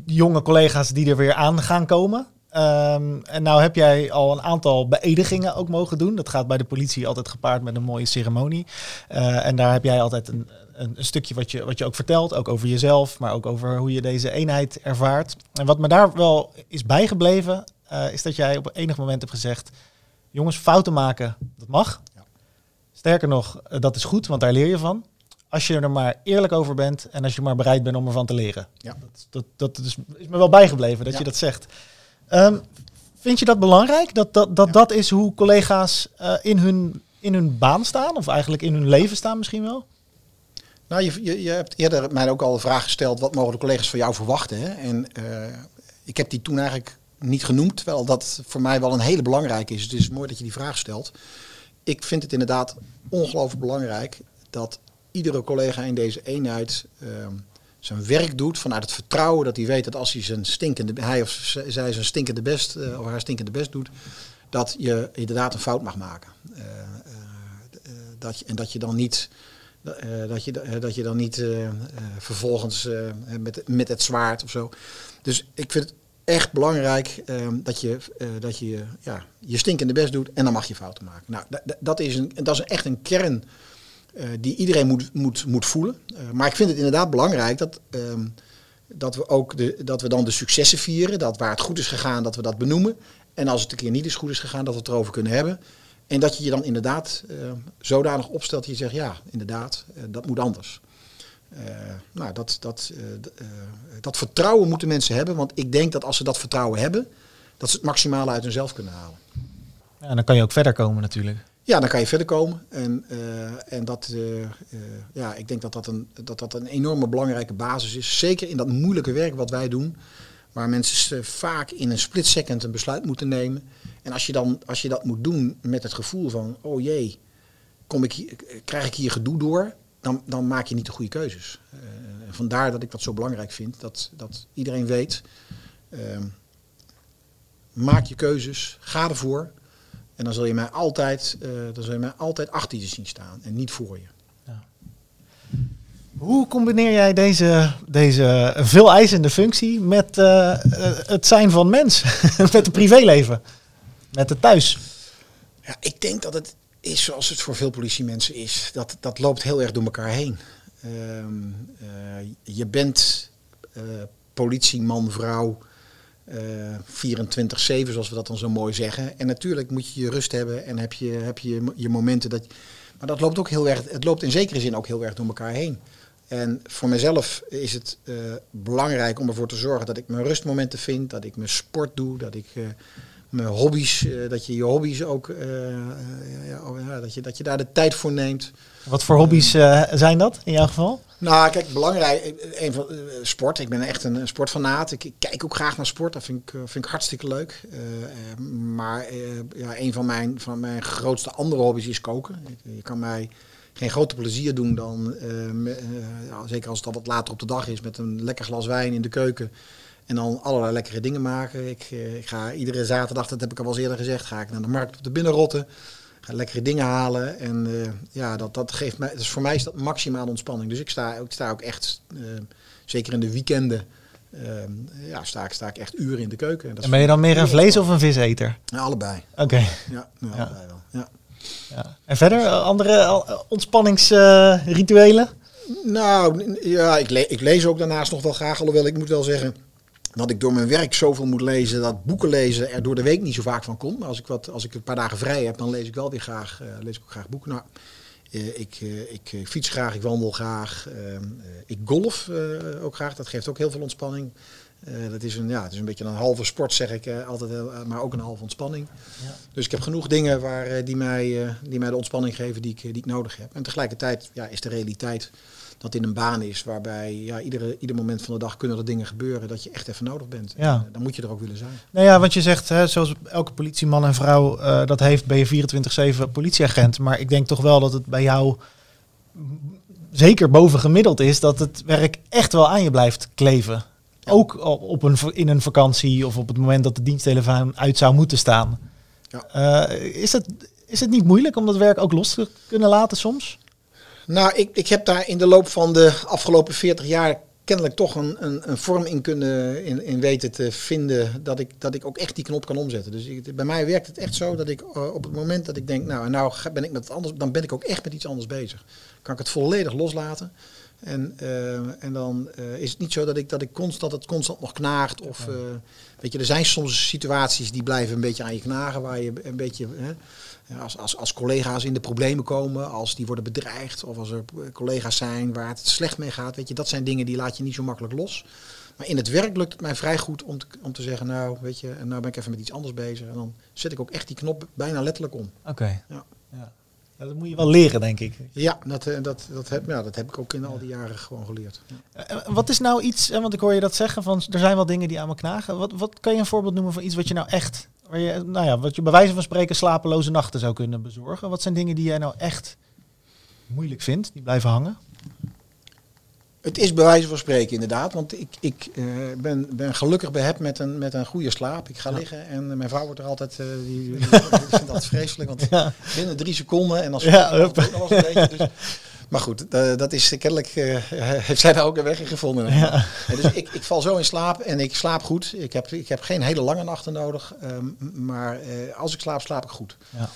jonge collega's die er weer aan gaan komen. Ehm, en nou heb jij al een aantal beëdigingen ook mogen doen. Dat gaat bij de politie altijd gepaard met een mooie ceremonie. Eh, en daar heb jij altijd een, een, een stukje wat je, wat je ook vertelt, ook over jezelf, maar ook over hoe je deze eenheid ervaart. En wat me daar wel is bijgebleven, eh, is dat jij op enig moment hebt gezegd: jongens, fouten maken, dat mag. Sterker nog, eh, dat is goed, want daar leer je van. Als je er maar eerlijk over bent en als je maar bereid bent om ervan te leren. Ja. Dat, dat, dat is, is me wel bijgebleven dat Ja. je dat zegt. Ehm, vind je dat belangrijk? Dat dat, dat, Ja. dat is hoe collega's eh, in, hun, in hun baan staan? Of eigenlijk in hun leven staan misschien wel? Nou, je, je, je hebt eerder mij ook al de vraag gesteld, wat mogen de collega's van jou verwachten? Hè? En eh, ik heb die toen eigenlijk niet genoemd, terwijl dat voor mij wel een hele belangrijke is. Het is mooi dat je die vraag stelt. Ik vind het inderdaad ongelooflijk belangrijk dat iedere collega in deze eenheid ehm, zijn werk doet vanuit het vertrouwen dat hij weet dat als hij zijn stinkende, hij of zij zijn stinkende best eh, of haar stinkende best doet, dat je inderdaad een fout mag maken. Eh, eh, dat je, en dat je dan niet, dat je, dat je dan niet vervolgens met, met het zwaard of zo. Dus ik vind het echt belangrijk eh, dat je, eh, dat je ja, je stinkende best doet en dan mag je fouten maken. Nou, da- da- dat is, een, dat is echt een kern eh, die iedereen moet, moet, moet voelen. Eh, maar ik vind het inderdaad belangrijk dat, ehm, dat, we ook de, dat we dan de successen vieren. Dat waar het goed is gegaan, dat we dat benoemen. En als het een keer niet eens goed is gegaan, dat we het erover kunnen hebben. En dat je je dan inderdaad eh, zodanig opstelt dat je zegt, ja, inderdaad, dat moet anders. Eh, nou, dat, dat, eh, eh, dat vertrouwen moeten mensen hebben. Want ik denk dat als ze dat vertrouwen hebben, dat ze het maximale uit hunzelf kunnen halen. Ja, en dan kan je ook verder komen natuurlijk. Ja, dan kan je verder komen. En, en dat, ja, ik denk dat dat, een, dat dat een enorme belangrijke basis is. Zeker in dat moeilijke werk wat wij doen. Waar mensen vaak in een split second een besluit moeten nemen. En als je, dan, als je dat moet doen met het gevoel van, oh jee, kom ik hier, krijg ik hier gedoe door? Dan, dan maak je niet de goede keuzes. Eh, vandaar dat ik dat zo belangrijk vind. Dat, dat iedereen weet, ehm, maak je keuzes, ga ervoor. En dan zul je mij altijd, eh, dan zul je mij altijd achter je zien staan en niet voor je. Hoe combineer jij deze, deze veel eisende functie met eh, het zijn van mens? <laughs> met het privéleven? Met het thuis? Ja, ik denk dat het is zoals het voor veel politiemensen is. Dat, dat loopt heel erg door elkaar heen. Ehm, eh, je bent eh, politieman, vrouw, eh 24-7, zoals we dat dan zo mooi zeggen. En natuurlijk moet je je rust hebben en heb je heb je, je momenten dat. Maar dat loopt ook heel erg. Het loopt in zekere zin ook heel erg door elkaar heen. En voor mezelf is het eh, belangrijk om ervoor te zorgen dat ik mijn rustmomenten vind, dat ik mijn sport doe, dat ik eh, mijn hobby's, eh, dat je je hobby's ook, eh, eh, ja, ja, dat, je, dat je daar de tijd voor neemt. Wat voor hobby's zijn dat in jouw geval? Nou, kijk, belangrijk, een van, sport. Ik ben echt een, een sportfanaat. Ik, ik kijk ook graag naar sport. Dat vind ik, vind ik hartstikke leuk. Maar ja, een van mijn, van mijn grootste andere hobby's is koken. Je kan mij geen groter plezier doen dan, me- ja, zeker als het al wat later op de dag is, met een lekker glas wijn in de keuken. En dan allerlei lekkere dingen maken. Ik, eh, ik ga iedere zaterdag, dat heb ik al wel eens eerder gezegd, ga ik naar de markt op de Binnenrotten. Ga lekkere dingen halen. En eh, ja, dat, dat geeft mij, dus voor mij is dat maximaal ontspanning. Dus ik sta, ik sta ook echt, eh, zeker in de weekenden, ja, sta, ik, sta ik echt uren in de keuken. En dat is En ben je dan meer een vlees- of een viseter? Ja, allebei. Oké. Ja, ja, <laughs> Ja. allebei wel. Ja. Ja. En verder, andere ontspanningsrituelen? Nou, ja, ik, le- ik lees ook daarnaast nog wel graag. Alhoewel ik moet wel zeggen dat ik door mijn werk zoveel moet lezen dat boeken lezen er door de week niet zo vaak van komt. Maar als ik, wat, als ik een paar dagen vrij heb, dan lees ik wel weer graag, eh, lees ik ook graag boeken. Nou, eh, ik, eh, ik fiets graag, ik wandel graag. ehm, eh, ik golf ook graag, dat geeft ook heel veel ontspanning. Dat is een, ja, het is een beetje een halve sport, zeg ik altijd, maar ook een halve ontspanning. Ja. Dus ik heb genoeg dingen waar, die, mij, die mij de ontspanning geven die ik, die ik nodig heb. En tegelijkertijd ja, is de realiteit dat in een baan is waarbij ja, iedere, ieder moment van de dag kunnen er dingen gebeuren dat je echt even nodig bent. Ja. En, eh, dan moet je er ook willen zijn. Nou ja, want je zegt, hè, zoals elke politieman en vrouw eh, dat heeft, ben je 24-7 politieagent. Maar ik denk toch wel dat het bij jou zeker boven gemiddeld is dat het werk echt wel aan je blijft kleven. Ook op een, in een vakantie of op het moment dat de diensttelefoon uit zou moeten staan. Ja. Eh, is, het, is het niet moeilijk om dat werk ook los te kunnen laten soms? Nou, ik, ik heb daar in de loop van de afgelopen 40 jaar kennelijk toch een, een, een vorm in kunnen in, in weten te vinden dat ik, dat ik ook echt die knop kan omzetten. Dus ik, bij mij werkt het echt zo dat ik eh, op het moment dat ik denk, nou nou ben ik met het anders, dan ben ik ook echt met iets anders bezig. Kan ik het volledig loslaten. En, eh, en dan eh, is het niet zo dat ik, dat ik constant, dat het constant nog knaagt. Of, weet je, er zijn soms situaties die blijven een beetje aan je knagen, waar je een beetje, hè, als, als, als collega's in de problemen komen, als die worden bedreigd, of als er collega's zijn waar het slecht mee gaat, weet je, dat zijn dingen die laat je niet zo makkelijk los. Maar in het werk lukt het mij vrij goed om te, om te zeggen, nou, weet je, en nou ben ik even met iets anders bezig. En dan zet ik ook echt die knop bijna letterlijk om. Oké. Ja. Ja. Dat moet je wel leren, denk ik. Ja, dat, eh, dat, dat, heb, ja, dat heb ik ook in al die jaren gewoon geleerd. Ja. Eh, Wat is nou iets, eh, want ik hoor je dat zeggen, van er zijn wel dingen die aan me knagen. Wat, wat kan je een voorbeeld noemen van iets wat je nou echt, waar je, nou ja, wat je bij wijze van spreken slapeloze nachten zou kunnen bezorgen? Wat zijn dingen die jij nou echt moeilijk vindt, die blijven hangen? Het is bij wijze van spreken inderdaad, want ik, ik eh, ben, ben gelukkig behept met een, met een goede slaap. Ik ga liggen en mijn vrouw wordt er altijd, eh, die, die <laughs> vindt dat vreselijk, want Ja. binnen drie seconden en als Ja, hup. was een beetje, dus, <laughs> maar goed, dat is kennelijk, eh, heeft zij daar ook een weg in gevonden. Ja. Dus ik, ik val zo in slaap en ik slaap goed. Ik heb, ik heb geen hele lange nachten nodig, ehm, maar als ik slaap, slaap ik goed. Ja.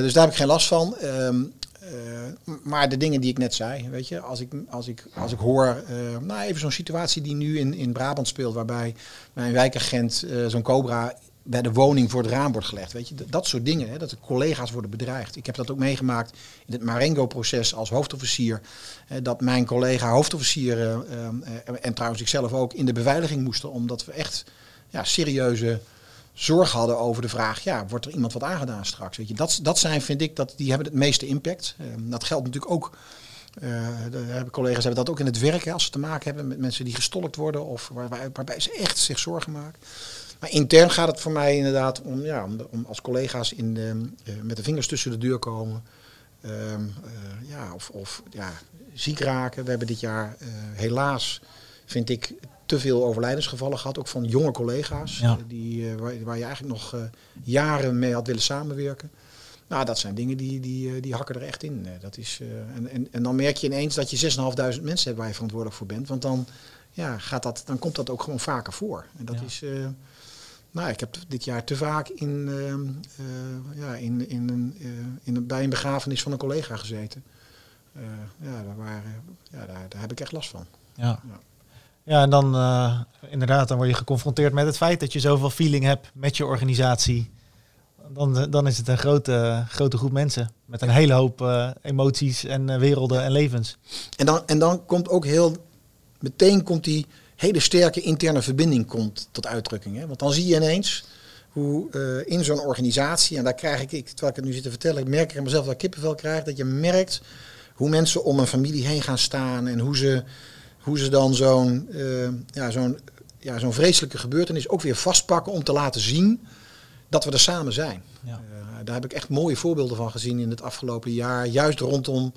Dus daar heb ik geen last van. Ehm, eh, maar de dingen die ik net zei, weet je, als ik, als ik, als ik hoor, eh, nou even zo'n situatie die nu in, in Brabant speelt, waarbij mijn wijkagent eh, zo'n cobra bij de woning voor het raam wordt gelegd. Weet je, dat soort dingen, hè, dat de collega's worden bedreigd. Ik heb dat ook meegemaakt in het Marengo-proces als hoofdofficier. dat mijn collega hoofdofficier en trouwens ikzelf ook in de beveiliging moesten, omdat we echt ja, serieuze zorg hadden over de vraag, ja, wordt er iemand wat aangedaan straks? Weet je, dat, dat zijn, vind ik, dat, die hebben het meeste impact. Ehm, dat geldt natuurlijk ook, eh, de collega's hebben dat ook in het werk, als ze te maken hebben met mensen die gestolkt worden of waarbij, ze echt zich zorgen maken. Maar intern gaat het voor mij inderdaad om, ja, om, als collega's in de, eh, met de vingers tussen de deur komen. Ehm, eh, ja, of, of ja, ziek raken. We hebben dit jaar helaas, vind ik, te veel overlijdensgevallen gehad. Ook van jonge collega's. Ja. eh, die, eh, waar, waar je eigenlijk nog eh, jaren mee had willen samenwerken. Nou, dat zijn dingen die, die, die hakken er echt in. Dat is, en, en, en dan merk je ineens dat je 6.500 mensen hebt waar je verantwoordelijk voor bent. Want dan, ja, gaat dat, dan komt dat ook gewoon vaker voor. En dat Ja. is... nou, ik heb dit jaar te vaak in, ehm, eh, ja, in, in een, in een, bij een begrafenis van een collega gezeten. Ja, daar, waren, ja daar, daar heb ik echt last van. Ja. Ja. Ja, en dan eh, inderdaad, dan word je geconfronteerd met het feit dat je zoveel feeling hebt met je organisatie. Dan, dan is het een grote, grote groep mensen met een hele hoop eh, emoties en eh, werelden en levens. En dan, en dan komt ook heel, meteen komt die hele sterke interne verbinding komt tot uitdrukking. Hè? Want dan zie je ineens hoe eh, in zo'n organisatie, en daar krijg ik, ik, terwijl ik het nu zit te vertellen, ik merk er mezelf dat ik kippenvel krijg, dat je merkt hoe mensen om een familie heen gaan staan en hoe ze, hoe ze dan zo'n eh, ja, zo'n ja, zo'n vreselijke gebeurtenis ook weer vastpakken om te laten zien dat we er samen zijn. Ja. Eh, daar heb ik echt mooie voorbeelden van gezien in het afgelopen jaar, juist rondom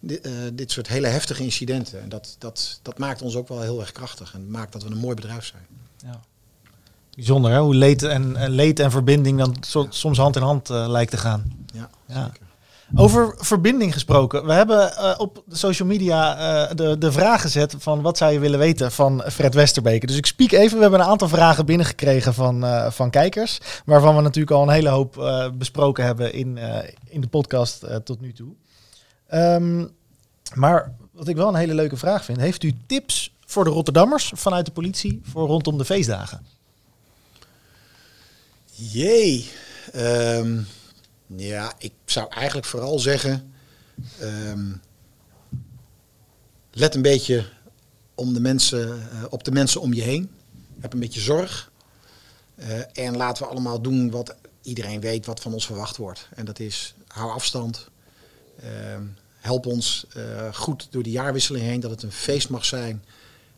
di- eh, dit soort hele heftige incidenten. En dat, dat, dat maakt ons ook wel heel erg krachtig en maakt dat we een mooi bedrijf zijn. Ja. Bijzonder hè, hoe leed en, leed en verbinding dan so- soms hand in hand lijkt te gaan. Ja, Ja. zeker. Over verbinding gesproken. We hebben eh, op social media eh, de, de vraag gezet van wat zou je willen weten van Fred Westerbeke. Dus ik spiek even. We hebben een aantal vragen binnengekregen van, eh, van kijkers. Waarvan we natuurlijk al een hele hoop besproken hebben in, in de podcast tot nu toe. Ehm, maar wat ik wel een hele leuke vraag vind. Heeft u tips voor de Rotterdammers vanuit de politie voor rondom de feestdagen? Jee. Ehm, ja, ik zou eigenlijk vooral zeggen. ehm, let een beetje om de mensen, eh, op de mensen om je heen. Heb een beetje zorg. Eh, en laten we allemaal doen wat iedereen weet wat van ons verwacht wordt. En dat is hou afstand. Ehm, help ons eh, goed door de jaarwisseling heen. Dat het een feest mag zijn.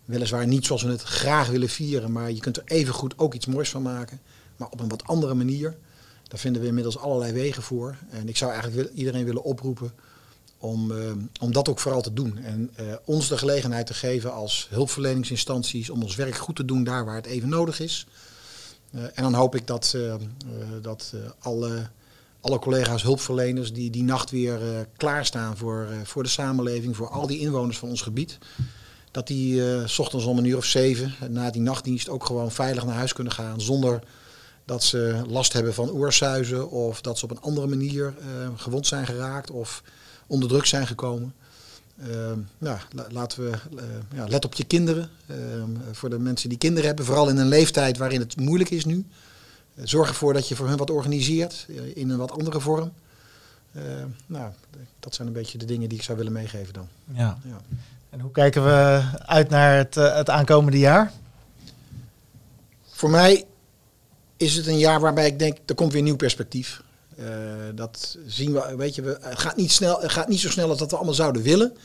Weliswaar niet zoals we het graag willen vieren. Maar je kunt er even goed ook iets moois van maken maar op een wat andere manier. Daar vinden we inmiddels allerlei wegen voor. En ik zou eigenlijk iedereen willen oproepen om, eh, om dat ook vooral te doen. En eh, ons de gelegenheid te geven als hulpverleningsinstanties om ons werk goed te doen daar waar het even nodig is. Eh, en dan hoop ik dat, dat alle, alle collega's hulpverleners die die nacht weer klaarstaan voor, voor de samenleving, voor al die inwoners van ons gebied. Dat die s ochtends om een uur of zeven na die nachtdienst ook gewoon veilig naar huis kunnen gaan zonder dat ze last hebben van oorsuizen of dat ze op een andere manier eh, gewond zijn geraakt of onder druk zijn gekomen. La- laten we, eh, ja, let op je kinderen. Ehm, voor de mensen die kinderen hebben, vooral in een leeftijd waarin het moeilijk is nu. Eh, zorg ervoor dat je voor hun wat organiseert in een wat andere vorm. Ehm, nou, dat zijn een beetje de dingen die ik zou willen meegeven dan. Ja. Ja. En hoe kijken we uit naar het, het aankomende jaar? Voor mij is het een jaar waarbij ik denk, er komt weer nieuw perspectief. Eh, dat zien we, weet je, we, het, gaat niet snel, gaat niet zo snel als dat we allemaal zouden willen.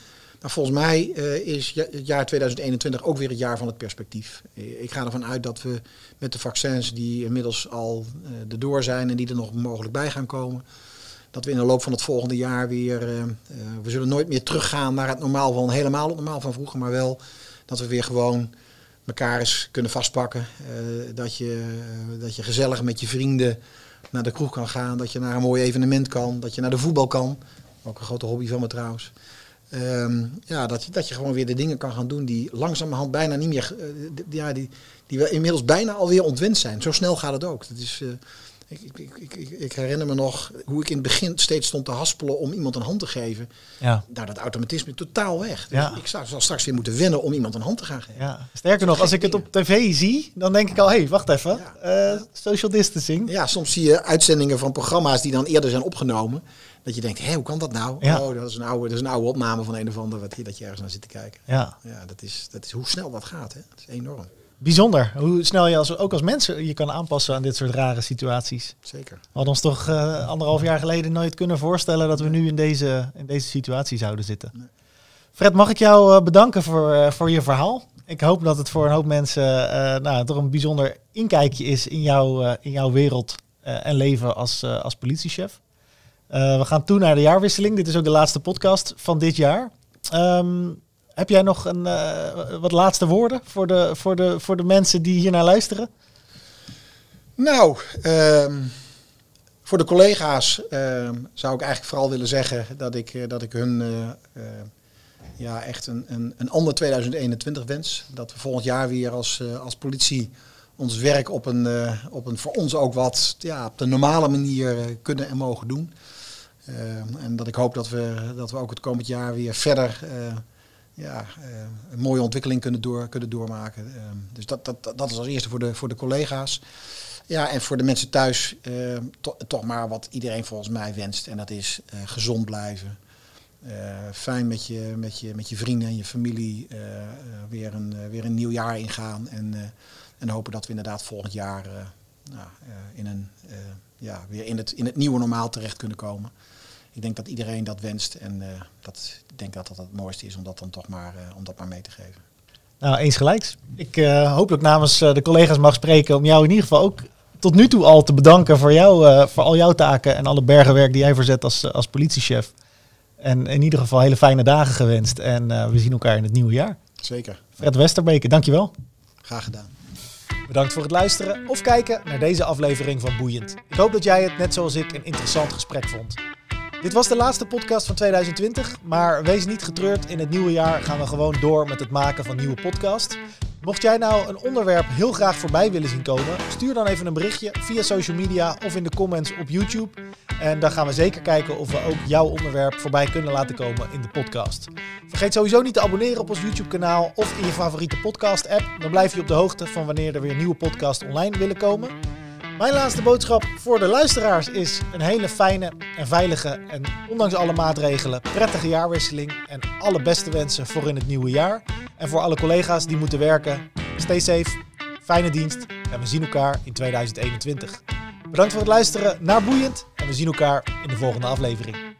Maar volgens mij eh, is het jaar 2021 ook weer het jaar van het perspectief. Eh, ik ga ervan uit dat we met de vaccins die inmiddels al eh erdoor zijn en die er nog mogelijk bij gaan komen, dat we in de loop van het volgende jaar weer, we zullen nooit meer teruggaan naar het normaal van, helemaal het normaal van vroeger, maar wel dat we weer gewoon elkaar eens kunnen vastpakken. Eh, dat, je, eh, dat je gezellig met je vrienden naar de kroeg kan gaan, dat je naar een mooi evenement kan, dat je naar de voetbal kan. Ook een grote hobby van me trouwens. Ehm, ja, dat, je, dat je gewoon weer de dingen kan gaan doen die langzamerhand bijna niet meer, eh, ja, die, die we inmiddels bijna alweer ontwend zijn. Zo snel gaat het ook. Dat is, ik, ik, ik, ik, herinner me nog hoe ik in het begin steeds stond te haspelen om iemand een hand te geven. Ja. Nou, dat automatisme totaal weg. Dus Ja. ik zou, zal straks weer moeten wennen om iemand een hand te gaan geven. Ja. Sterker nog, als ik het op tv zie, dan denk ik al, hé, hey, wacht even. Eh, social distancing. Ja, soms zie je uitzendingen van programma's die dan eerder zijn opgenomen. Dat je denkt, hé, hoe kan dat nou? Ja. Oh, dat is, een oude, dat is een oude opname van een of ander wat hier, dat je ergens naar zit te kijken. Ja. Ja, dat is, dat is hoe snel dat gaat. Hè? Dat is enorm. Bijzonder. Hoe snel je als, ook als mensen je kan aanpassen aan dit soort rare situaties. Zeker. We hadden ons toch eh, anderhalf jaar geleden nooit kunnen voorstellen dat we nu in deze, in deze situatie zouden zitten. Nee. Fred, mag ik jou eh, bedanken voor, eh, voor je verhaal? Ik hoop dat het voor een hoop mensen nou, toch een bijzonder inkijkje is in, jouw eh, in jouw wereld en leven als, als politiechef. We gaan toe naar de jaarwisseling. Dit is ook de laatste podcast van dit jaar. Ehm, heb jij nog een, eh, wat laatste woorden voor de, voor, de, voor de mensen die hier naar luisteren? Nou, ehm, voor de collega's ehm, zou ik eigenlijk vooral willen zeggen dat ik, eh, dat ik hun eh, ja, echt een, een, een ander 2021 wens. Dat we volgend jaar weer als, als politie ons werk op een, op een voor ons ook wat ja, op de normale manier kunnen en mogen doen. Ehm, en dat ik hoop dat we, dat we ook het komend jaar weer verder ja, eh, een mooie ontwikkeling kunnen, door, kunnen doormaken. Ehm, dus dat, dat, dat is als eerste voor de, voor de collega's. Ja, en voor de mensen thuis eh, to- toch maar wat iedereen volgens mij wenst. En dat is eh, gezond blijven. Eh, fijn met je, met, je, met je vrienden en je familie weer, een, weer een nieuw jaar ingaan. En, en hopen dat we inderdaad volgend jaar nou, in een, ja, weer in het, in het nieuwe normaal terecht kunnen komen. Ik denk dat iedereen dat wenst. En eh, dat, ik denk dat dat het mooiste is om dat dan toch maar, eh, om dat maar mee te geven. Nou, eens gelijks. Ik eh, hoop dat ik namens de collega's mag spreken om jou in ieder geval ook tot nu toe al te bedanken voor, jou, voor al jouw taken en alle bergenwerk die jij verzet als, als politiechef. En in ieder geval hele fijne dagen gewenst. En we zien elkaar in het nieuwe jaar. Zeker. Fred Westerbeke, dankjewel. Graag gedaan. Bedankt voor het luisteren of kijken naar deze aflevering van Boeiend. Ik hoop dat jij het net zoals ik een interessant gesprek vond. Dit was de laatste podcast van 2020, maar wees niet getreurd. In het nieuwe jaar gaan we gewoon door met het maken van nieuwe podcasts. Mocht jij nou een onderwerp heel graag voorbij willen zien komen, stuur dan even een berichtje via social media of in de comments op YouTube. En dan gaan we zeker kijken of we ook jouw onderwerp voorbij kunnen laten komen in de podcast. Vergeet sowieso niet te abonneren op ons YouTube-kanaal of in je favoriete podcast-app. Dan blijf je op de hoogte van wanneer er weer nieuwe podcasts online willen komen. Mijn laatste boodschap voor de luisteraars is een hele fijne en veilige en ondanks alle maatregelen prettige jaarwisseling en alle beste wensen voor in het nieuwe jaar. En voor alle collega's die moeten werken, stay safe, fijne dienst en we zien elkaar in 2021. Bedankt voor het luisteren naar Boeiend en we zien elkaar in de volgende aflevering.